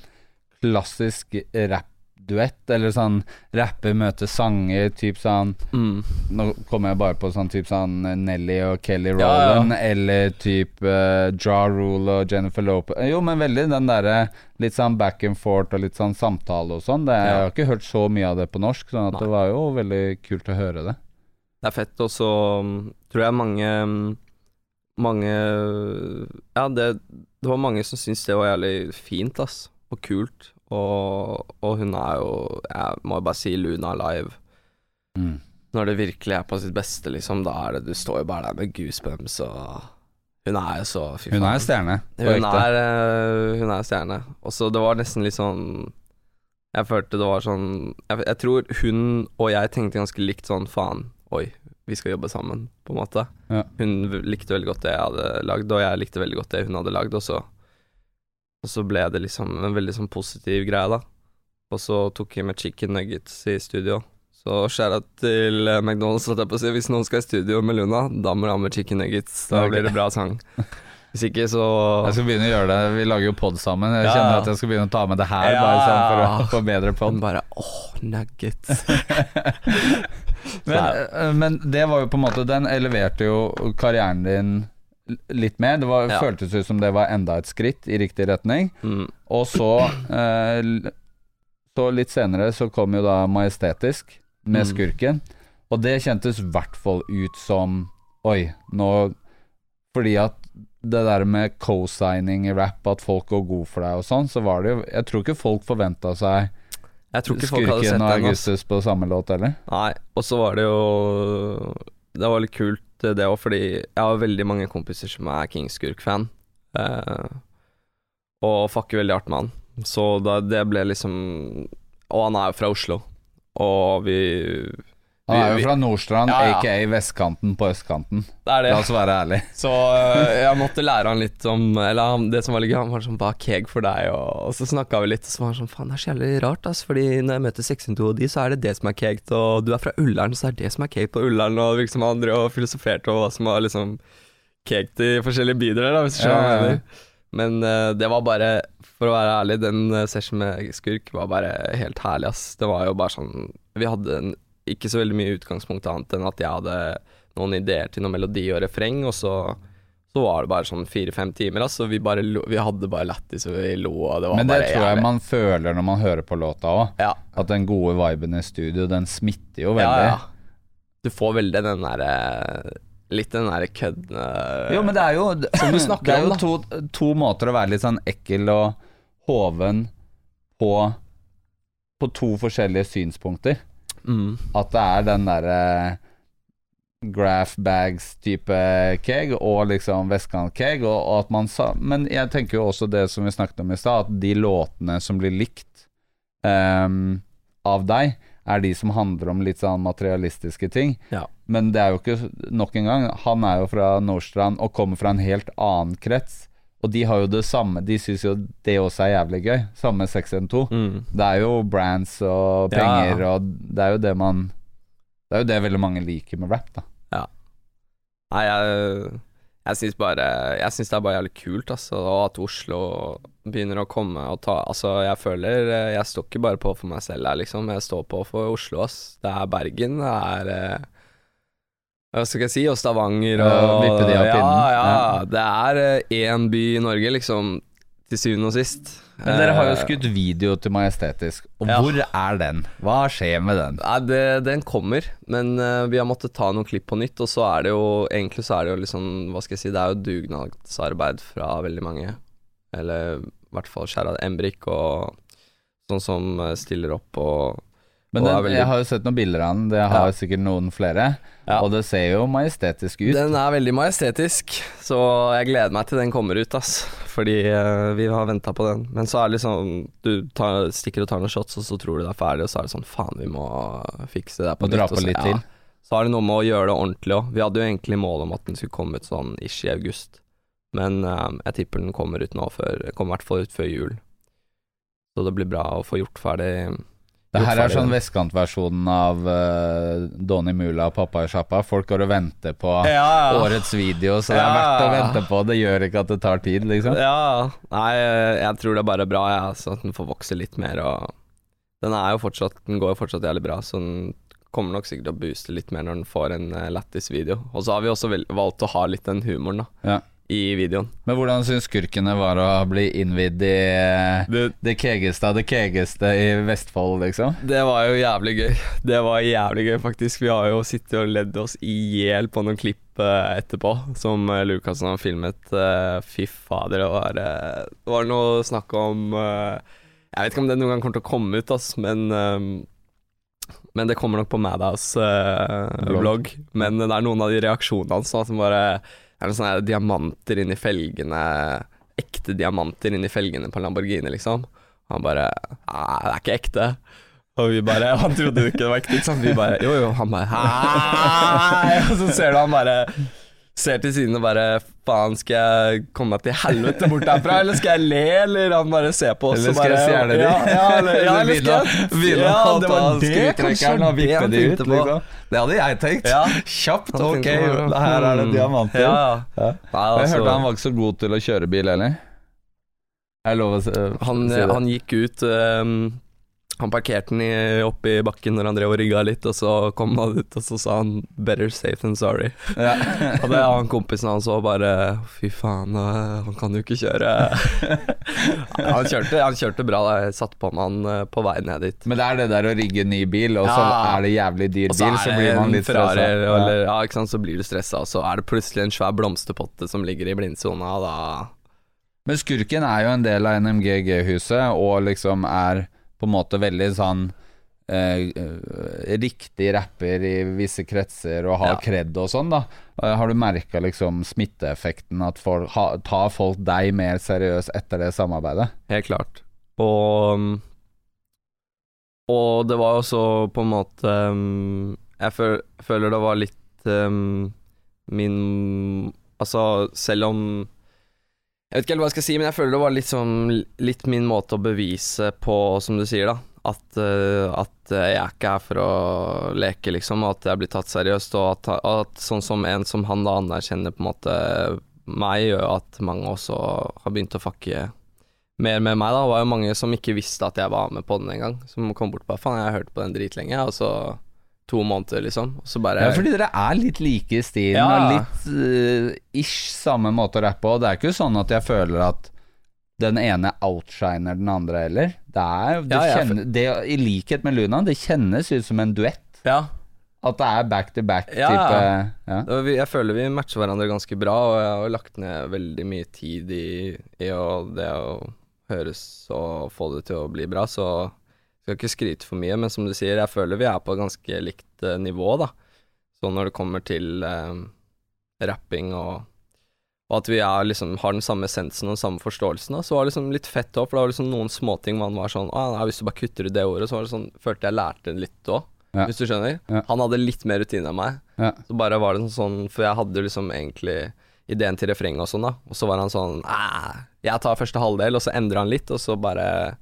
klassisk rap-duett, eller sånn rapper møter sanger, typ sånn Mm. Nå kommer jeg bare på sånn typ sånn Nelly og Kelly Ja, ja. Rowland, eller typ uh, Ja Rule og Jennifer Lopez Jo, men veldig den derre litt sånn back and forth og litt sånn samtale og sånn. Det, Jeg har ikke hørt så mye av det på norsk, sånn at Nei. det var jo veldig kult å høre det. Det er fett, og så mm, tror jeg mange Mange Ja, det, det var mange som syntes det var jævlig fint, ass. Og kult. Og, og hun er jo Jeg må bare si Luna live. Mm. Når det virkelig er på sitt beste, liksom, da er det Du står jo bare der med goosebumps og Hun er jo så Fy Hun er stjerne. Hun er, eh, hun er stjerne. Og så det var nesten litt sånn Jeg følte det var sånn jeg, jeg tror hun og jeg tenkte ganske likt sånn faen, oi, vi skal jobbe sammen, på en måte. Ja. Hun likte veldig godt det jeg hadde lagd, og jeg likte veldig godt det hun hadde lagd, og så Og så ble det liksom en veldig sånn positiv greie, da. Og så tok jeg med chicken nuggets i studio. Så skjæra til eh, McDonald's, holdt jeg på å si. Hvis noen skal i studio med Luna, da må du ha med chicken nuggets. Da blir det bra sang. [laughs] Hvis ikke, så Jeg skal begynne å gjøre det. Vi lager jo pod sammen. Jeg Ja. kjenner at jeg skal begynne å ta med det her, Ja. bare sånn for å få bedre pod. Bare åh, nuggets. [laughs] Men, eh, men det var jo på en måte Den eleverte jo karrieren din litt mer. Det var, Ja. føltes ut som det var enda et skritt i riktig retning. Mm. Og så eh, Så litt senere så kom jo da Majestetisk med Mm. Skurken. Og det kjentes i hvert fall ut som Oi, nå Fordi at det der med co-signing i rap, at folk går god for deg og sånn, så var det jo Jeg tror ikke folk forventa seg Jeg tror ikke folk hadde sett og Skurken og Augustus på samme låt eller? Nei, og så var det jo Det var litt kult eh, det òg, fordi jeg har veldig mange kompiser som er King Skurk-fan. Eh, og fucker veldig hardt med han. Så da, det ble liksom Og han er jo fra Oslo, og vi Han er jo fra Nordstrand, Ja, ja. aka vestkanten på østkanten. Det er det. La oss være ærlig [laughs] Så øh, jeg måtte lære han litt om Eller han, det som var litt gøy, han var sånn Hva er keg for deg? Og, og så snakka vi litt, og så var han sånn Faen, det er så jævlig rart, ass. Fordi når jeg møter 602 og de, så er det det som er kegt. Og du er fra Ullern, så er det det som er kegt på Ullern. Og liksom drev og filosoferte over hva som var liksom kegt i forskjellige bydeler, hvis du skjønner hva jeg mener. Men uh, det var bare For å være ærlig, den øh, session med Skurk var bare helt herlig, ass. Det var jo bare sånn Vi hadde en, ikke så veldig mye utgangspunkt annet enn at jeg hadde noen ideer til noen melodi og refreng, og så så var det bare sånn fire-fem timer, altså. Vi, bare lo, vi hadde bare lættis, og vi lo, og det var Men det bare tror jeg jævlig. man føler når man hører på låta òg. Ja. At den gode viben i studio, den smitter jo veldig. ja. Du får veldig den derre Litt den derre køddende Jo, men det er jo Som du snakker Det er om, jo to, to måter å være litt sånn ekkel og hoven på På to forskjellige synspunkter. Mm. At det er den derre graph bags-type keg og liksom vestkant-keg, Men jeg tenker jo også det som vi snakket om i stad, at de låtene som blir likt um, av deg, er de som handler om litt sånn materialistiske ting. Ja. Men det er jo ikke Nok en gang, han er jo fra Nordstrand og kommer fra en helt annen krets. Og de har jo det samme De syns jo det også er jævlig gøy. Samme 612. Mm. Det er jo brands og Ja. penger, og det er jo det man Det er jo det veldig mange liker med rap, da. Nei, jeg, jeg syns bare Jeg syns det er bare jævlig kult, altså. Og at Oslo begynner å komme og ta Altså, jeg føler Jeg står ikke bare på for meg selv her, liksom. Jeg står på for Oslo, ass. Det er Bergen, det er eh, Hva skal jeg si? Og Stavanger og vippe de av pinnen. ja, Ja. Det er én by i Norge, liksom. Til syvende og sist. Men dere har jo Eh, skutt video til Majestetisk, og Ja. hvor er den? Hva skjer med den? Nei, det, den kommer, men eh, vi har måttet ta noen klipp på nytt. Og så er det jo Egentlig så er det jo liksom Hva skal jeg si Det er jo dugnadsarbeid fra veldig mange. Eller i hvert fall Sherad Embrik og sånn som eh, stiller opp og Men den, veldig- jeg har jo sett noen bilder av den, det har Ja. sikkert noen flere. Ja. Og det ser jo majestetisk ut. Den er veldig majestetisk, så jeg gleder meg til den kommer ut, ass. Fordi uh, vi har venta på den. Men så er det liksom Du tar, stikker og tar noen shots, og så tror du det er ferdig, og så er det sånn Faen, vi må fikse det der på Må dra på og så- litt til. Så er det noe med å gjøre det ordentlig òg. Vi hadde jo egentlig mål om at den skulle komme ut sånn ish i august. Men uh, jeg tipper den kommer ut nå før Kommer i hvert fall ut før jul. Så det blir bra å få gjort ferdig Det her er sånn vestkantversjonen av uh, Donny Mula og Pappa i sjappa. Folk går og venter på Ja. årets video, så det er verdt å vente på. Det gjør ikke at det tar tid, liksom. Ja, nei, jeg tror det er bare bra, jeg, altså, at den får vokse litt mer. Og den er jo fortsatt Den går jo fortsatt jævlig bra, så den kommer nok sikkert til å booste litt mer når den får en uh, lættis video. Og så har vi også valgt å ha litt den humoren da Ja. I videoen. Men hvordan syns skurkene var å bli innvidd i eh, Det, det kegeste av det kegeste i Vestfold, liksom? det var jo jævlig gøy. [laughs] Det var jævlig gøy, faktisk. Vi har jo sittet og ledd oss i hjel på noen klipp eh, etterpå, som uh, Lukassen har filmet. Fy fader, det var, eh, det var noe snakk om eh, Jeg vet ikke om det noen gang kommer til å komme ut, ass, men eh, Men det kommer nok på Madhouse-vlogg. men det er noen av de reaksjonene hans som bare er det sånne diamanter inni felgene Ekte diamanter inni felgene på Lamborghini, liksom. Og Han bare Nei, det er ikke ekte. Og vi bare Han trodde jo ikke det var ekte, ikke sant. Vi bare Jo, jo. Han bare Hei! Og så ser du han bare ser til siden og bare Faen, skal jeg komme meg til helvete bort derfra, eller skal jeg le, eller han bare ser på oss Eller skal jeg stjele de? Ja, ja, eller, ja, eller skal jeg Begynne Ja, det ta var det, kanskje og det vippe han ut, tenkte på. liksom. Det hadde jeg tenkt. Ja. Kjapt. Ok, her er det Mm. diamanter. Ja, Ja. Nei, Jeg altså, hørte han var ikke så god til å kjøre bil heller. Er det lov å si, det? han gikk ut ehm, Han parkerte den oppi bakken når han drev og rygga litt, og så kom han ut, og så sa han 'better safe than sorry'. Ja. [laughs] Og det han kompisen hans òg bare 'fy faen, øh, han kan jo ikke kjøre'. Ja, [laughs] han, kjørte, han kjørte bra, da. jeg satt på med han øh, på vei ned dit. Men det er det der å rigge ny bil, og så Ja. er det jævlig dyr bil, så blir man litt stressa. eller, ja, ikke sant, så blir du stressa, og så er det plutselig en svær blomsterpotte som ligger i blindsona, og da Men skurken er jo en del av NMGG-huset, og liksom er på en måte veldig sånn eh, eh, riktig rapper i visse kretser og har Ja. kred og sånn, da. Eh, har du merka liksom smitteeffekten, at folk, ha, tar folk deg mer seriøst etter det samarbeidet? Helt klart. Og um, Og det var også på en måte um, Jeg føl, føler det var litt um, min Altså, selv om Jeg vet ikke helt hva jeg skal si, men jeg føler det var litt sånn Litt min måte å bevise på, som du sier, da. At, uh, at jeg er ikke her for å leke, liksom, og at jeg blir tatt seriøst. Og at, at sånn som en som han da anerkjenner på en måte meg, gjør at mange også har begynt å fucke mer med meg, da. Det var jo mange som ikke visste at jeg var med på den engang. Som kom bort bare faen, jeg har hørt på den dritlenge, og så to måneder, liksom. Så bare Ja, fordi dere er litt like i stilen, Ja. og litt eh, ish samme måte å rappe på. Det er ikke sånn at jeg føler at den ene outshiner den andre heller. Det er det Ja, kjenner, det, I likhet med Luna, det kjennes ut som en duett. Ja. At det er back to back Ja, type ja. ja. Vi, jeg føler vi matcher hverandre ganske bra, og jeg har lagt ned veldig mye tid i, i å, det å høres og få det til å bli bra, så skal ikke skryte for mye, men som du sier, jeg føler vi er på ganske likt eh, nivå, da. Så når det kommer til eh, rapping og, og at vi er, liksom, har den samme essensen og den samme forståelsen, da, så var det liksom litt fett òg, for det var liksom noen småting man var sånn Å, nei, hvis du bare kutter ut det ordet, så var det sånn Følte jeg lærte litt òg, Ja. hvis du skjønner. Ja. Han hadde litt mer rutine enn meg. Ja. Så bare var det sånn For jeg hadde liksom egentlig ideen til refrenget og sånn, da. Og så var han sånn jeg tar første halvdel, og så endrer han litt, og så bare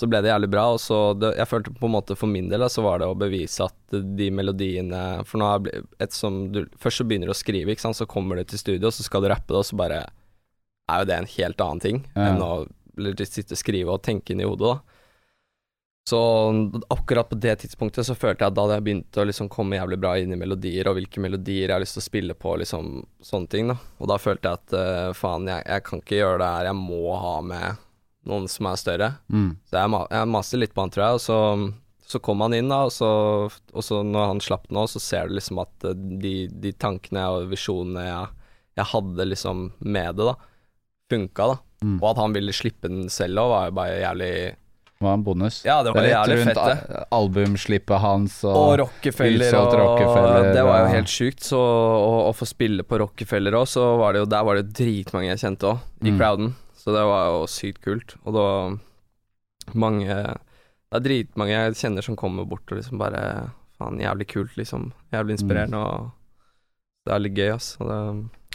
Så ble det jævlig bra. Og så det, Jeg følte på en måte for min del da, så var det å bevise at de melodiene For nå er et som du Først så begynner du å skrive, ikke sant, så kommer du til studio, så skal du rappe det, og så bare er jo det en helt annen ting Ja. enn å sitte og skrive og tenke inn i hodet, da. Så akkurat på det tidspunktet så følte jeg at da hadde jeg begynt å liksom komme jævlig bra inn i melodier, og hvilke melodier jeg har lyst til å spille på, liksom sånne ting, da. Og da følte jeg at eh, faen, jeg, jeg kan ikke gjøre det her, jeg må ha med noen som er større. Mm. Så jeg, jeg maste litt på han, tror jeg, og så, så kom han inn, da, og så, og så når han slapp nå, så ser du liksom at eh, de, de tankene og visjonene jeg, jeg hadde liksom med det, da, funka, da. Mm. Og at han ville slippe den selv òg, var jo bare jævlig Det var en bonus. Ja, det var det jævlig rundt fett, det. albumslippet hans og, Og Rockefeller og Rockefeller, Det var jo helt sjukt. Så å få spille på Rockefeller òg, så var det jo Der var det dritmange jeg kjente òg, i Mm. crowden. Så det var jo sykt kult. Og da mange Det er dritmange jeg kjenner som kommer bort og liksom bare Faen, jævlig kult, liksom. Jævlig inspirerende, og det er litt gøy, ass. Og det,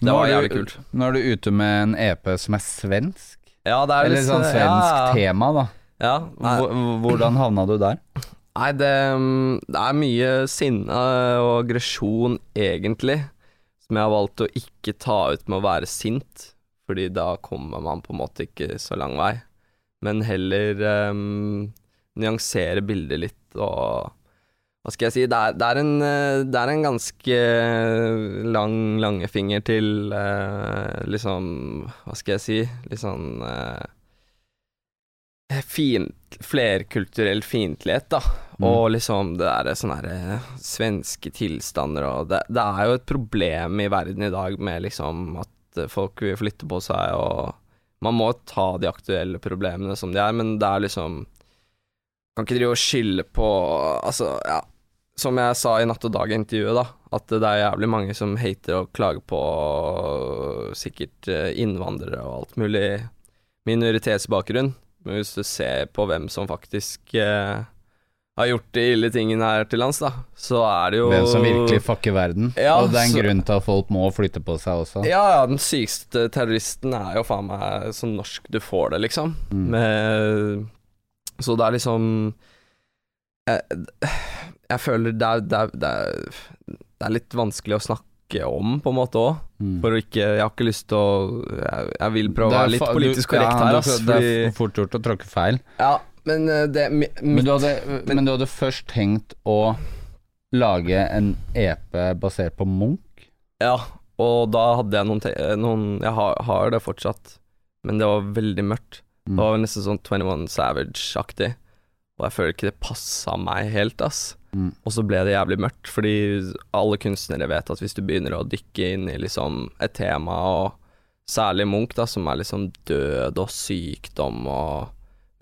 det var du- jævlig kult. Nå er du ute med en EP som er svensk. Ja, det er Eller litt sånn ja, svensk ja. tema, da. Ja, nei, Hvordan havna du der? Nei, det, mm, det er mye sinne og aggresjon, egentlig, som jeg har valgt å ikke ta ut med å være sint, fordi da kommer man på en måte ikke så lang vei. Men heller um, nyansere bildet litt og Hva skal jeg si? Det er, det er, en, eh, det er en ganske lang langefinger til uh, liksom Hva skal jeg si? Litt sånn uh, Fint, flerkulturell fiendtlighet, da. Mm. Og liksom det der sånne her eh, svenske tilstander og det, det er jo et problem i verden i dag med liksom at folk vil flytte på seg og Man må ta de aktuelle problemene som de er, men det er liksom Kan ikke drive og skylde på Altså, ja Som jeg sa i Natt og Dag-intervjuet, da, at det er jævlig mange som hater og klager på sikkert eh, innvandrere og alt mulig minoritetsbakgrunn. Men hvis du ser på hvem som faktisk eh, har gjort de ille tingene her til lands, da, så er det jo Hvem som virkelig fucker verden. Ja, og det er en så- grunn til at folk må flytte på seg også. Ja, ja, den sykeste terroristen er jo faen meg så norsk du får det, liksom. Mm. Med, så det er liksom jeg, jeg føler det er, det, er, det, er, det er litt vanskelig å snakke om, på en måte òg. Mm. For å ikke Jeg har ikke lyst til å Jeg, jeg vil prøve å være litt politisk korrekt ja, her, ass. Det er fort gjort å tråkke feil. Ja, men eh, det Men du, hadde, men du hadde først tenkt å lage en EP basert på Munch? Ja, og da hadde jeg noen, te noen Jeg har, har det fortsatt, men det var veldig mørkt. Mm. Det var nesten sånn 21 Savage-aktig. Og jeg føler ikke det passa meg helt, ass. Mm. Og så ble det jævlig mørkt, fordi alle kunstnere vet at hvis du begynner å dykke inn i liksom et tema, og særlig Munch, da, som er liksom død og sykdom og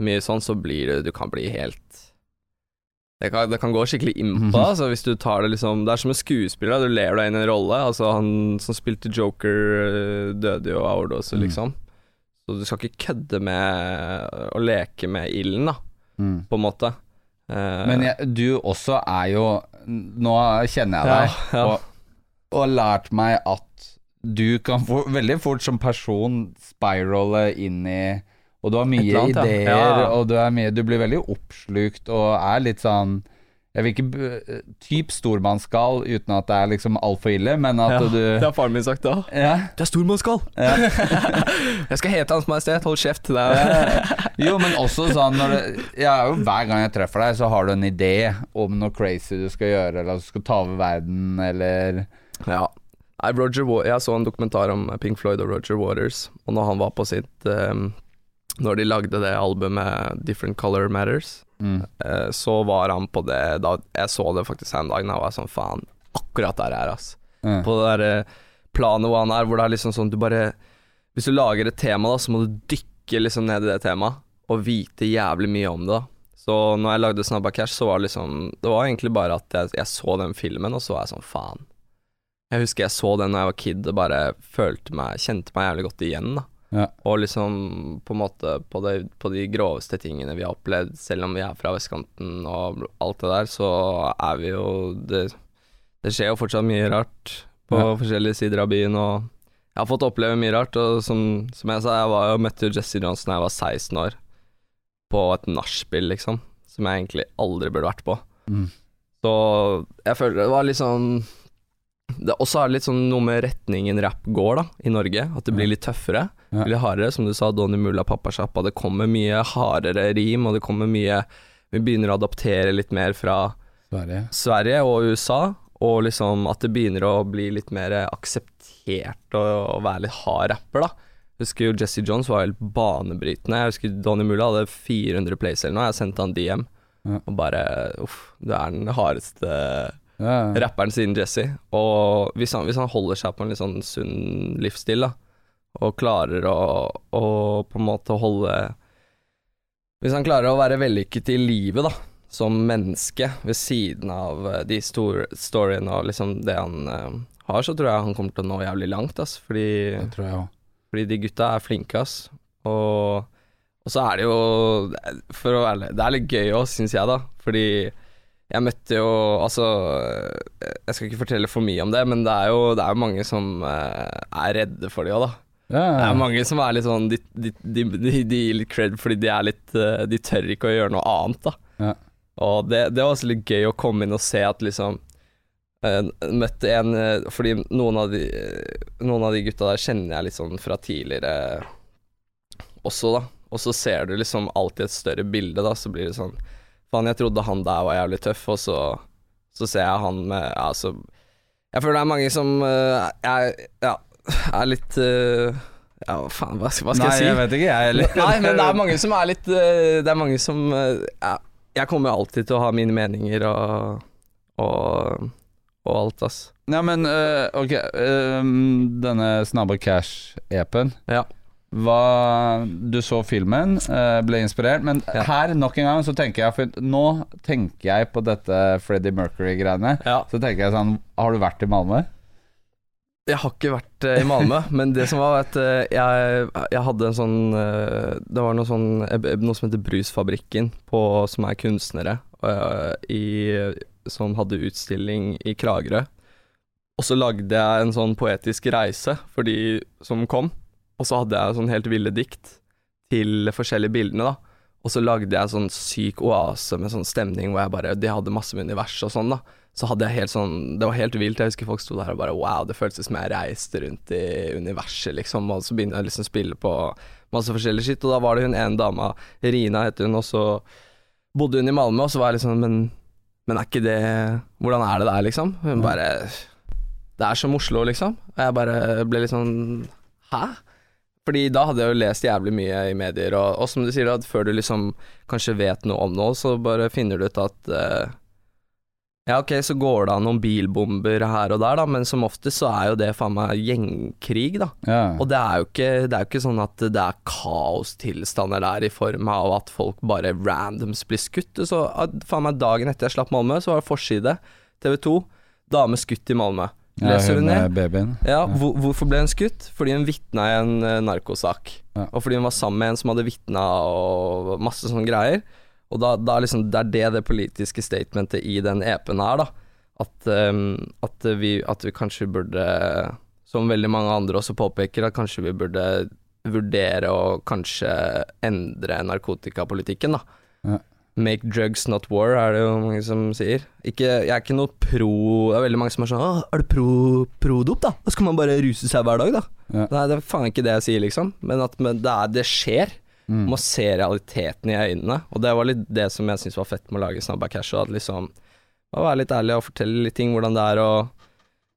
mye sånn, så blir det Du kan bli helt det kan, det kan gå skikkelig innpå, deg. altså, hvis du tar det liksom Det er som en skuespiller, du ler deg inn i en rolle. Altså, han som spilte Joker, øh, døde jo av overdose, Mm. liksom. Så du skal ikke kødde med å leke med ilden, da, Mm. på en måte. Eh, Men jeg, du også er jo Nå kjenner jeg deg, ja. Og, og har lært meg at du kan for, veldig fort som person spirale inn i Og du har mye annet, ideer, Ja, ja. og du, er mye, du blir veldig oppslukt og er litt sånn Jeg vil ikke Typ stormannsgal uten at det er liksom altfor ille, men at ja, du Det har faren min sagt da. ja, Du er stormannsgal! ja. [laughs] Jeg skal hete Hans Majestet, hold kjeft. til deg. [laughs] Jo, men også sånn når det, er jo, Hver gang jeg treffer deg, så har du en idé om noe crazy du skal gjøre, eller at du skal ta over verden, eller Ja. Roger Jeg så en dokumentar om Pink Floyd og Roger Waters, og når han var på sitt ehm, Når de lagde det albumet Different Color Matters, mm. eh, så var han på det da, Jeg så det faktisk en dag, da var jeg sånn faen, akkurat der er, ass. Mm. På det der eh, planet hvor han er, hvor det er liksom sånn du bare Hvis du lager et tema, da, så må du dykke liksom ned i det temaet, og vite jævlig mye om det, da. Så når jeg lagde Snabba Cash, så var det liksom Det var egentlig bare at jeg, jeg så den filmen, og så var jeg sånn faen. Jeg husker jeg så den da jeg var kid og bare følte meg Kjente meg jævlig godt igjen, da. Ja. Og liksom på en måte på, det, på de groveste tingene vi har opplevd, selv om vi er fra vestkanten og alt det der, så er vi jo Det, det skjer jo fortsatt mye rart på Ja. forskjellige sider av byen, og jeg har fått oppleve mye rart. Og som, som jeg sa, jeg var jo møtte jo Jesse Johnson da jeg var 16 år, på et nachspiel, liksom, som jeg egentlig aldri burde vært på. Mm. Så jeg føler det var litt sånn Og så er det litt sånn noe med retningen rap går, da, i Norge. At det blir litt tøffere. Ja. Litt hardere. Som du sa, Donny Mulla Pappasjappa. Det kommer mye hardere rim, og det kommer mye Vi begynner å adaptere litt mer fra Sverige. Sverige og USA, og liksom at det begynner å bli litt mer akseptert å, å være litt hard rapper, da. Jeg husker jo Jesse Jones var helt banebrytende. Jeg husker Donny Mulla hadde 400 plays eller noe. Jeg sendte han DM Ja. og bare Uff, du er den hardeste Ja. rapperen siden Jesse. Og hvis han, hvis han holder seg på en litt sånn sunn livsstil, da, og klarer å, å på en måte holde Hvis han klarer å være vellykket i livet, da, som menneske, ved siden av eh, de store storyene og liksom det han uh, har, så tror jeg han kommer til å nå jævlig langt, ass. Fordi, fordi de gutta er flinke, ass. Og, og så er det jo For å være ærlig, det er litt gøy òg, syns jeg, da. Fordi jeg møtte jo Altså, jeg skal ikke fortelle for mye om det, men det er jo, det er mange som eh, er redde for det òg, da. Ja, Det ja. er mange som er litt sånn De, de, de, de, gir litt cred fordi de er litt eh, De tør ikke å gjøre noe annet, da. Ja. Og det, det var også litt gøy å komme inn og se at liksom eh, Møtte en eh, Fordi noen av, de, eh, noen av de gutta der kjenner jeg litt sånn fra tidligere også, da. Og så ser du liksom alltid et større bilde, da. Så blir det sånn Faen, jeg trodde han der var jævlig tøff, og så, så ser jeg han med Ja, så Jeg føler det er mange som uh, er, ja, er litt uh, Ja, faen, hva, skal- hva skal Nei, jeg si? jeg vet ikke, jeg heller. Nei, men det er mange som er litt uh, Det er mange som ja, Jeg kommer jo alltid til å ha mine meninger og, og, og alt, ass. Ja, men ok Denne Snabba Cash-apen Ja. Hva Du så filmen, øh, ble inspirert, men Ja. her nok en gang så tenker jeg For nå tenker jeg på dette Freddie Mercury-greiene. Ja. Så tenker jeg sånn Har du vært i Malmö? Jeg har ikke vært eh, i Malmö, [laughs] men det som var at eh, jeg, jeg hadde en sånn eh, Det var noe sånn eh, Noe som heter Brusfabrikken, på, som er kunstnere, eh, i, som hadde utstilling i Kragerø. Og så lagde jeg en sånn poetisk reise for de som kom, og så hadde jeg sånn helt ville dikt til forskjellige bildene, da. Og så lagde jeg sånn syk oase med sånn stemning hvor jeg bare De hadde masse med univers og sånn, da. Så hadde jeg helt sånn Det var helt vilt. Jeg husker folk sto der og bare Wow, det føltes som jeg reiste rundt i universet, liksom. Og så begynte jeg liksom å spille på masse forskjellig skitt, og da var det hun ene dama, Rina het hun, og så bodde hun i Malmö, og så var jeg liksom Men, men er ikke det Hvordan er det der, liksom? Hun bare Det er som Oslo, liksom. Og jeg bare ble litt sånn Hæ? Fordi da hadde jeg jo lest jævlig mye i medier, og, og som du sier, at før du liksom kanskje vet noe om noe, så bare finner du ut at uh, Ja, ok, så går det an noen bilbomber her og der, da, men som oftest så er jo det faen meg gjengkrig, da. Ja. Og det er jo ikke, det er jo ikke sånn at det er kaostilstander der i form av at folk bare randoms blir skutt. Så faen meg dagen etter jeg slapp Malmö, så var det forside. TV 2. Dame skutt i Malmö. Ja, ned? babyen. Ja, hvor, hvorfor ble hun skutt? Fordi hun vitna i en eh, narkosak. Ja. Og fordi hun var sammen med en som hadde vitna og masse sånne greier. Og da, da liksom, det er det det politiske statementet i den EP-en er, da. At, um, at, vi, at vi kanskje burde, som veldig mange andre også påpeker, at kanskje vi burde vurdere å kanskje endre narkotikapolitikken, da. Make drugs not war, er det jo mange som sier. Ikke, jeg er ikke noe pro Det er veldig mange som er sånn Å, er du pro, pro-dop, da? Da skal man bare ruse seg hver dag, da. Ja. Nei, det er faen ikke det jeg sier, liksom. Men at men det, er, det skjer. Mm. Man må se realiteten i øynene. Og det var litt det som jeg syntes var fett med å lage Snabba Cash. Og at liksom Å være litt ærlig og fortelle litt ting, hvordan det er å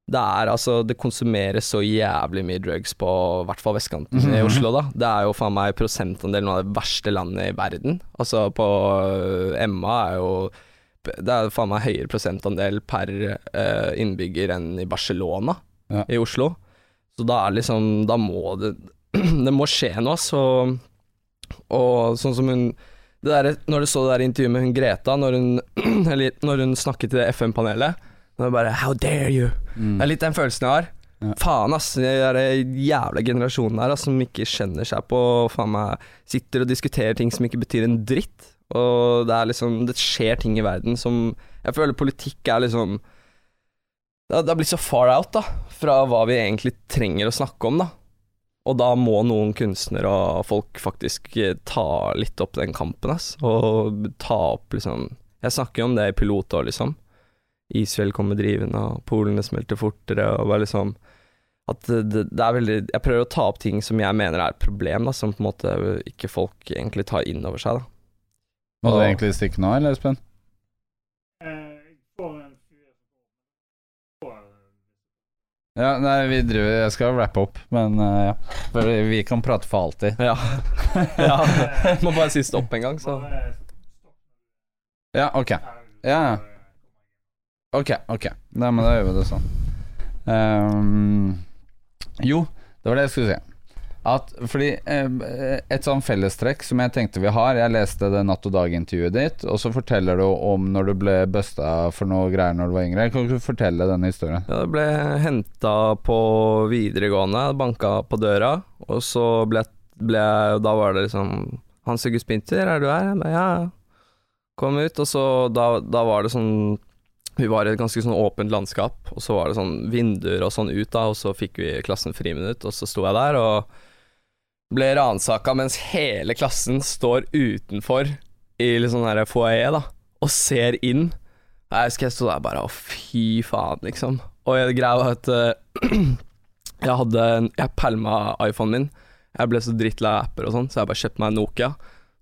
Det er altså Det konsumeres så jævlig mye drugs på i hvert fall vestkanten i Mhm. Oslo, da. Det er jo faen meg prosentandelen av det verste landet i verden. Altså på øh, Emma er jo Det er faen meg høyere prosentandel per uh, innbygger enn i Barcelona Ja. i Oslo. Så da er liksom Da må det [clears throat] Det må skje noe, altså. Og sånn som hun det der, Når du så det der intervjuet med hun Greta, når hun, [clears throat] eller, når hun snakket til det FN-panelet, Nå er det bare How dare you? Det er litt den følelsen jeg har. Faen, ass. Den der jævla generasjonen her ass, som ikke skjønner seg på Faen meg Sitter og diskuterer ting som ikke betyr en dritt. Og det er liksom Det skjer ting i verden som Jeg føler politikk er liksom Det har- blitt så far out, da, fra hva vi egentlig trenger å snakke om, da. Og da må noen kunstnere og folk faktisk eh, ta litt opp den kampen, ass. Og ta opp liksom Jeg snakker jo om det i pilotår, liksom. Isfjell kommer drivende, og polene smelter fortere, og bare liksom At det, det, er veldig Jeg prøver å ta opp ting som jeg mener er et problem, da, som på en måte ikke folk egentlig tar inn over seg, da. Må du egentlig stikke nå, eller Espen? Ja, nei, vi driver Jeg skal rappe opp, men uh, ja. For vi kan prate for alltid. Ja. [laughs] ja. Må bare si stopp en gang, så Ja, ok. Ja, ja. Ok, ok. Nei, men da gjør vi det sånn. Um, jo, det var det jeg skulle si. At, fordi eh, Et sånn fellestrekk som jeg tenkte vi har Jeg leste det Natt og Dag-intervjuet ditt, og så forteller du om når du ble busta for noe greier når du var yngre. Kan du fortelle denne historien? Ja, det ble henta på videregående, banka på døra, og så ble, ble jeg Da var det liksom Hans August Pinter, er du her? Jeg ba, ja. Kom ut, og så da, da var det sånn Vi var i et ganske sånn åpent landskap, og så var det sånn vinduer og sånn ut, da, og så fikk vi klassen friminutt, og så sto jeg der og ble ransaka mens hele klassen står utenfor i litt sånn her foajé, da, og ser inn. Jeg husker jeg sto der bare å fy faen, liksom. Og greia var at uh, [clears throat] jeg hadde Jeg pælma iPhonen min. Jeg ble så drittlei av apper og sånn, så jeg bare kjøpte meg en Nokia.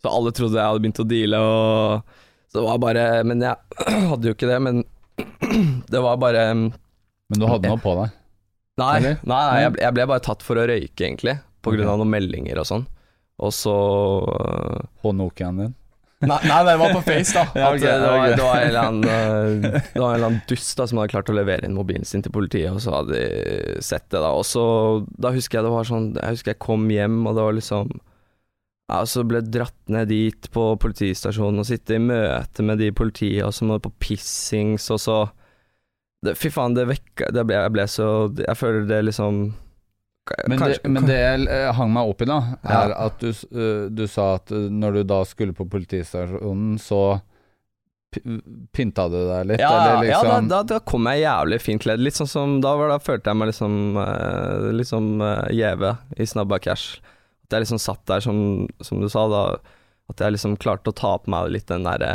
Så alle trodde jeg hadde begynt å deale og Så det var bare Men jeg [clears throat] hadde jo ikke det, men [clears throat] det var bare Men du hadde noe på deg? Nei, nei, nei jeg, ble, jeg ble bare tatt for å røyke, egentlig. På grunn av noen meldinger og sånn. Og så øh, På Nokiaen din? Nei, nei, det var på [laughs] Face, da. Ja, At det, var, det, var en eller annen, øh, [laughs] det dust da som hadde klart å levere inn mobilen sin til politiet, og så hadde de sett det, da. Og så Da husker jeg det var sånn Jeg husker jeg kom hjem, og det var liksom ja, så ble dratt ned dit på politistasjonen og sitte i møte med de politiene, og så må du på pissings, og så det, Fy faen, det vekka det ble, Jeg ble så Jeg føler det liksom Men, kanskje- det, men det jeg eh, hang meg opp i, da, er Ja. at du, eh, du sa at eh, når du da skulle på politistasjonen, så pynta du deg litt, Ja, eller ja da, liksom da, da kom jeg jævlig fint kledd. Litt sånn som Da, var, da følte jeg meg liksom Liksom uh, Gjeve i Snabba Cash. At jeg liksom satt der som, som du sa, da At jeg liksom klarte å ta på meg litt den derre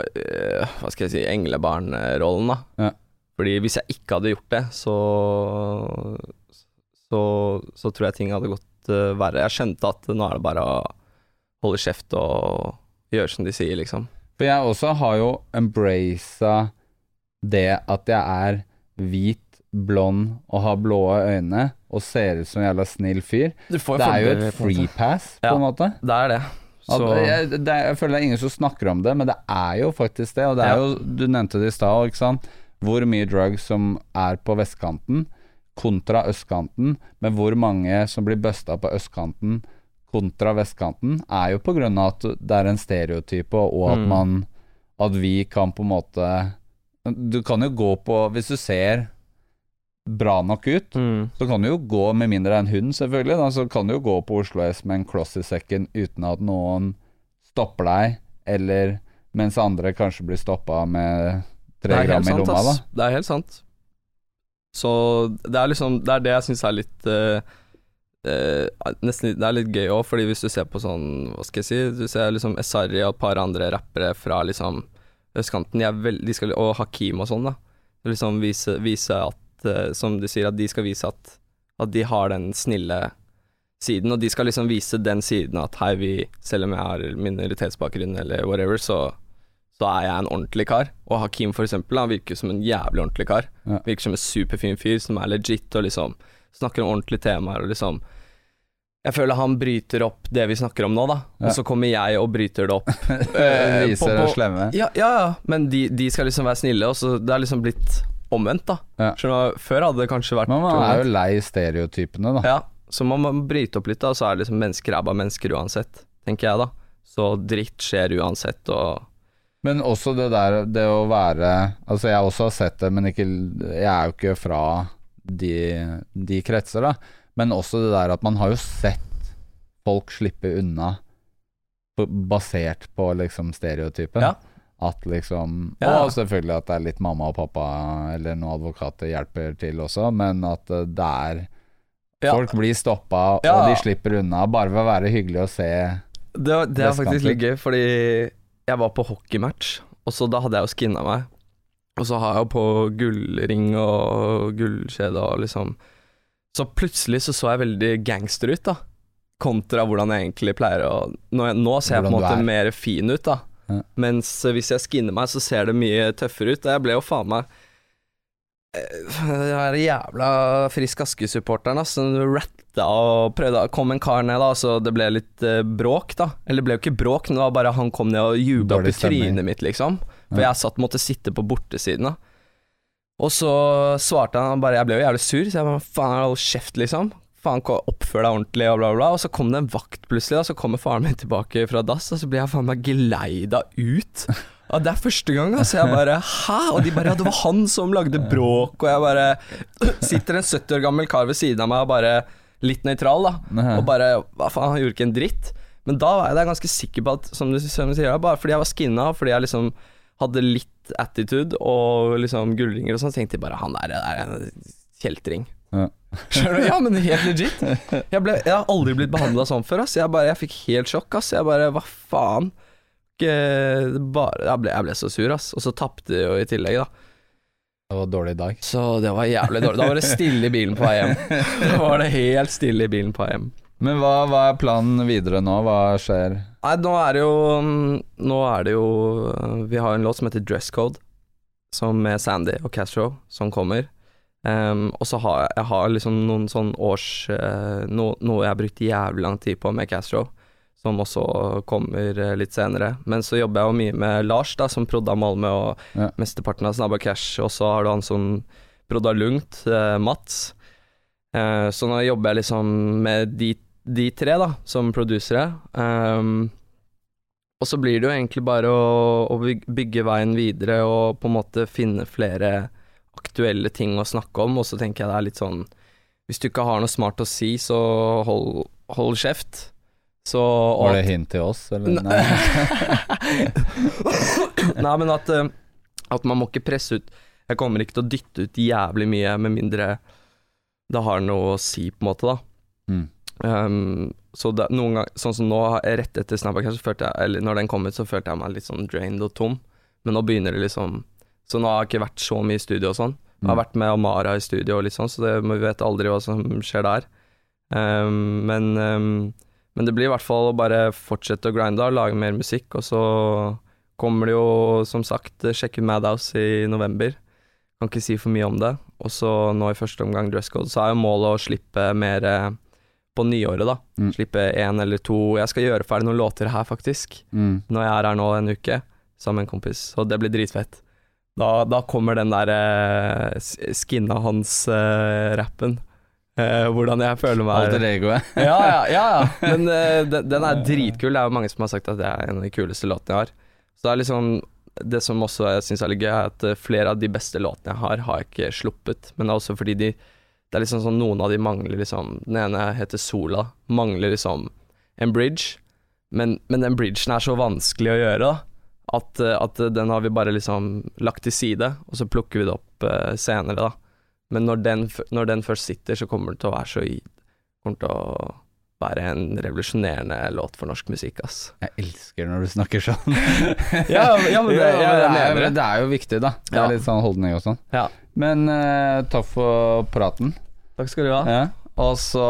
øh, Hva skal jeg si Englebarn-rollen, da. Ja. Fordi hvis jeg ikke hadde gjort det, så Så, så tror jeg ting hadde gått uh, verre. Jeg skjønte at nå er det bare å holde kjeft og gjøre som de sier, liksom. For jeg også har jo embracet det at jeg er hvit, blond og har blå øyne og ser ut som en jævla snill fyr. Det er jo et free pass, på Ja. en måte. Det er det. Så jeg, det jeg føler det er ingen som snakker om det, men det er jo faktisk det. Og det er Ja. jo, du nevnte det i stad, ikke sant. Hvor mye drugs som er på vestkanten kontra østkanten, men hvor mange som blir busta på østkanten kontra vestkanten, er jo på grunn av at det er en stereotype, og, og at Mm. man At vi kan på en måte Du kan jo gå på Hvis du ser bra nok ut, mm. så kan du jo gå, med mindre det er en hund selvfølgelig, da, så kan du jo gå på Oslo S med en kloss i sekken uten at noen stopper deg, eller mens andre kanskje blir stoppa med tre gram i lomma, da. Det er helt sant. Så det er liksom Det er det jeg syns er litt uh, uh, Nesten Det er litt gøy òg, fordi hvis du ser på sånn Hva skal jeg si Du ser liksom Esari og et par andre rappere fra liksom østkanten, de veld, de skal, og Hakim og sånn, da. Liksom vise, vise at eh, Som du sier, at de skal vise at, at de har den snille siden, og de skal liksom vise den siden at hei, vi, selv om jeg har minoritetsbakgrunn eller whatever, så så er jeg en ordentlig kar. Og Hakim for eksempel, han virker som en jævlig ordentlig kar. Ja. Virker som en superfin fyr som er legit og liksom snakker om ordentlige temaer og liksom Jeg føler han bryter opp det vi snakker om nå, da. Ja. Og så kommer jeg og bryter det opp. [laughs] Viser eh, det slemme. Ja, ja, ja. Men de, de skal liksom være snille, og så det er liksom blitt omvendt, da. Ja. Skjønner du? Før hadde det kanskje vært Men man er jo lei stereotypene, da. Ja, så man må bryte opp litt, da, så er liksom mennesker er bare mennesker uansett, tenker jeg, da. Så dritt skjer uansett, og Men også det der Det å være Altså jeg også har sett det Men ikke Jeg er jo ikke fra de, de kretser da Men også det der at man har jo sett Folk slippe unna Basert på liksom stereotypen Ja. At liksom Ja. Og selvfølgelig at det er litt mamma og pappa Eller noen advokater hjelper til også Men at eh, det er Ja. Folk blir stoppa Ja. Og de slipper unna Bare ved å være hyggelig å se Det, det er faktisk litt gøy, fordi jeg var på hockeymatch, og så da hadde jeg jo skinna meg. Og så har jeg jo på gullring og gullkjede og liksom Så plutselig så så jeg veldig gangster ut, da. Kontra hvordan jeg egentlig pleier å Nå, nå ser jeg på en måte er. mer fin ut, da. Ja. Mens eh, hvis jeg skinner meg, så ser det mye tøffere ut. Jeg ble jo faen meg eh, Den der jævla Frisk Aske-supporteren. Den ratta og prøvde å komme en kar ned, da, så det ble litt eh, bråk, da. Eller det ble jo ikke bråk, men det var bare han kom ned og jubla opp i trynet mitt, liksom. For Ja. jeg satt måtte sitte på bortesiden, da. Og så svarte han bare Jeg ble jo jævlig sur, så jeg bare faen, hold kjeft, liksom. Faen, oppfør deg ordentlig, og bla, bla, bla. Og så kom det en vakt plutselig, og Så kommer faren min tilbake fra dass, og så blir jeg faen meg geleida ut. Ja, det er første gang, altså. Jeg bare Hæ? Og de bare Ja, det var han som lagde bråk, og jeg bare Sitter en 70 år gammel kar ved siden av meg og bare Litt nøytral, da. Og bare Hva faen, han gjorde ikke en dritt. Men da var jeg der ganske sikker på at, som du, som du sier, bare fordi jeg var skinna, fordi jeg liksom hadde litt attitude og liksom gullringer og sånn, så tenkte jeg bare han der er en kjeltring. Ja. Ja, men helt legit. Jeg, ble, jeg har aldri blitt behandla sånn før, ass. Jeg, bare, jeg fikk helt sjokk, ass. Jeg bare Hva faen? Bare, jeg, ble, jeg ble så sur, ass. Og så tapte jo i tillegg, da. Det var dårlig dag Så det var jævlig dårlig. Da var det stille i bilen på vei hjem. Da var det helt stille i bilen på vei hjem. Men hva, hva er planen videre nå? Hva skjer? Nei, nå er det jo Nå er det jo Vi har en låt som heter Dress Code, som med Sandy og Castro, som kommer. Ehm, og så har jeg, jeg har liksom noen sånn års uh, no, Noe jeg har brukt jævlig lang tid på med Castro, som også kommer uh, litt senere. Men så jobber jeg jo mye med Lars, da, som prodda Malmö og Ja. mesteparten av Snabba Cash. Og så har du han som prodda Lungt, uh, Mats. Eh, så nå jobber jeg liksom med de, de tre, da, som produsere. Um, og så blir det jo egentlig bare å, å bygge veien videre og på en måte finne flere aktuelle ting å snakke om, og så tenker jeg det er litt sånn Hvis du ikke har noe smart å si, så hold, hold kjeft. Så og Var det hint til oss, eller? Nei. [laughs] Nei. Men at, eh, at man må ikke presse ut Jeg kommer ikke til å dytte ut jævlig mye, med mindre det har noe å si, på en måte, da. Mm. Um, så det, noen gang, sånn som nå, rett etter Snapback, så følte jeg Eller når den kom ut, så følte jeg meg litt sånn drained og tom. Men nå begynner det liksom Så nå har jeg ikke vært så mye i studio og sånn. Jeg har Mm. vært med Amara i studio og litt sånn, så det, vi vet aldri hva som skjer der. Um, men, um, men det blir i hvert fall å bare fortsette å grinde og lage mer musikk, og så kommer det jo, som sagt, sjekke Madhouse i november. Kan ikke si for mye om det. Og så nå i første omgang dresscode, så er jo målet å slippe mer eh, på nyåret, da. Mm. Slippe én eller to Jeg skal gjøre ferdig noen låter her, faktisk. Mm. Når jeg er her nå en uke sammen med en kompis, og det blir dritfett. Da, da kommer den der eh, skinna hans-rappen. Eh, hvordan jeg føler meg Alter egoet. ja, ja, ja, ja. [laughs] Men eh, den, den er dritkul. Det er jo mange som har sagt at det er en av de kuleste låtene jeg har. Så det er liksom Det som også jeg syns er litt gøy, er at eh, flere av de beste låtene jeg har, har jeg ikke sluppet. Men det er også fordi de Det er liksom sånn noen av de mangler liksom Den ene heter Sola. Mangler liksom en bridge. Men, men den bridgen er så vanskelig å gjøre, da. At, eh, at den har vi bare liksom lagt til side, og så plukker vi det opp uh, senere, da. Men når den, når den først sitter, så kommer det til å være så Kommer til å være en revolusjonerende låt for norsk musikk, ass. Jeg elsker når du snakker sånn. [laughs] Ja, ja, men det- Ja, men det, er, det. er jo viktig, da. Det er litt sånn holdning og sånn. Ja. Men uh, takk for praten. Takk skal du ha. Ja. Og så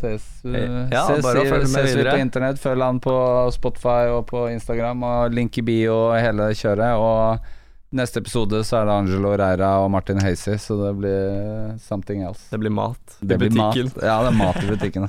ses, Ja, ses, bare følge med ses vi videre. på internett. Følg han på Spotify og på Instagram, og link i bio og hele kjøret. Og neste episode så er det Angelo Reira og Martin Hazy, så det blir something else. Det blir mat Det i blir mat. butikken. Ja, det er mat i butikken.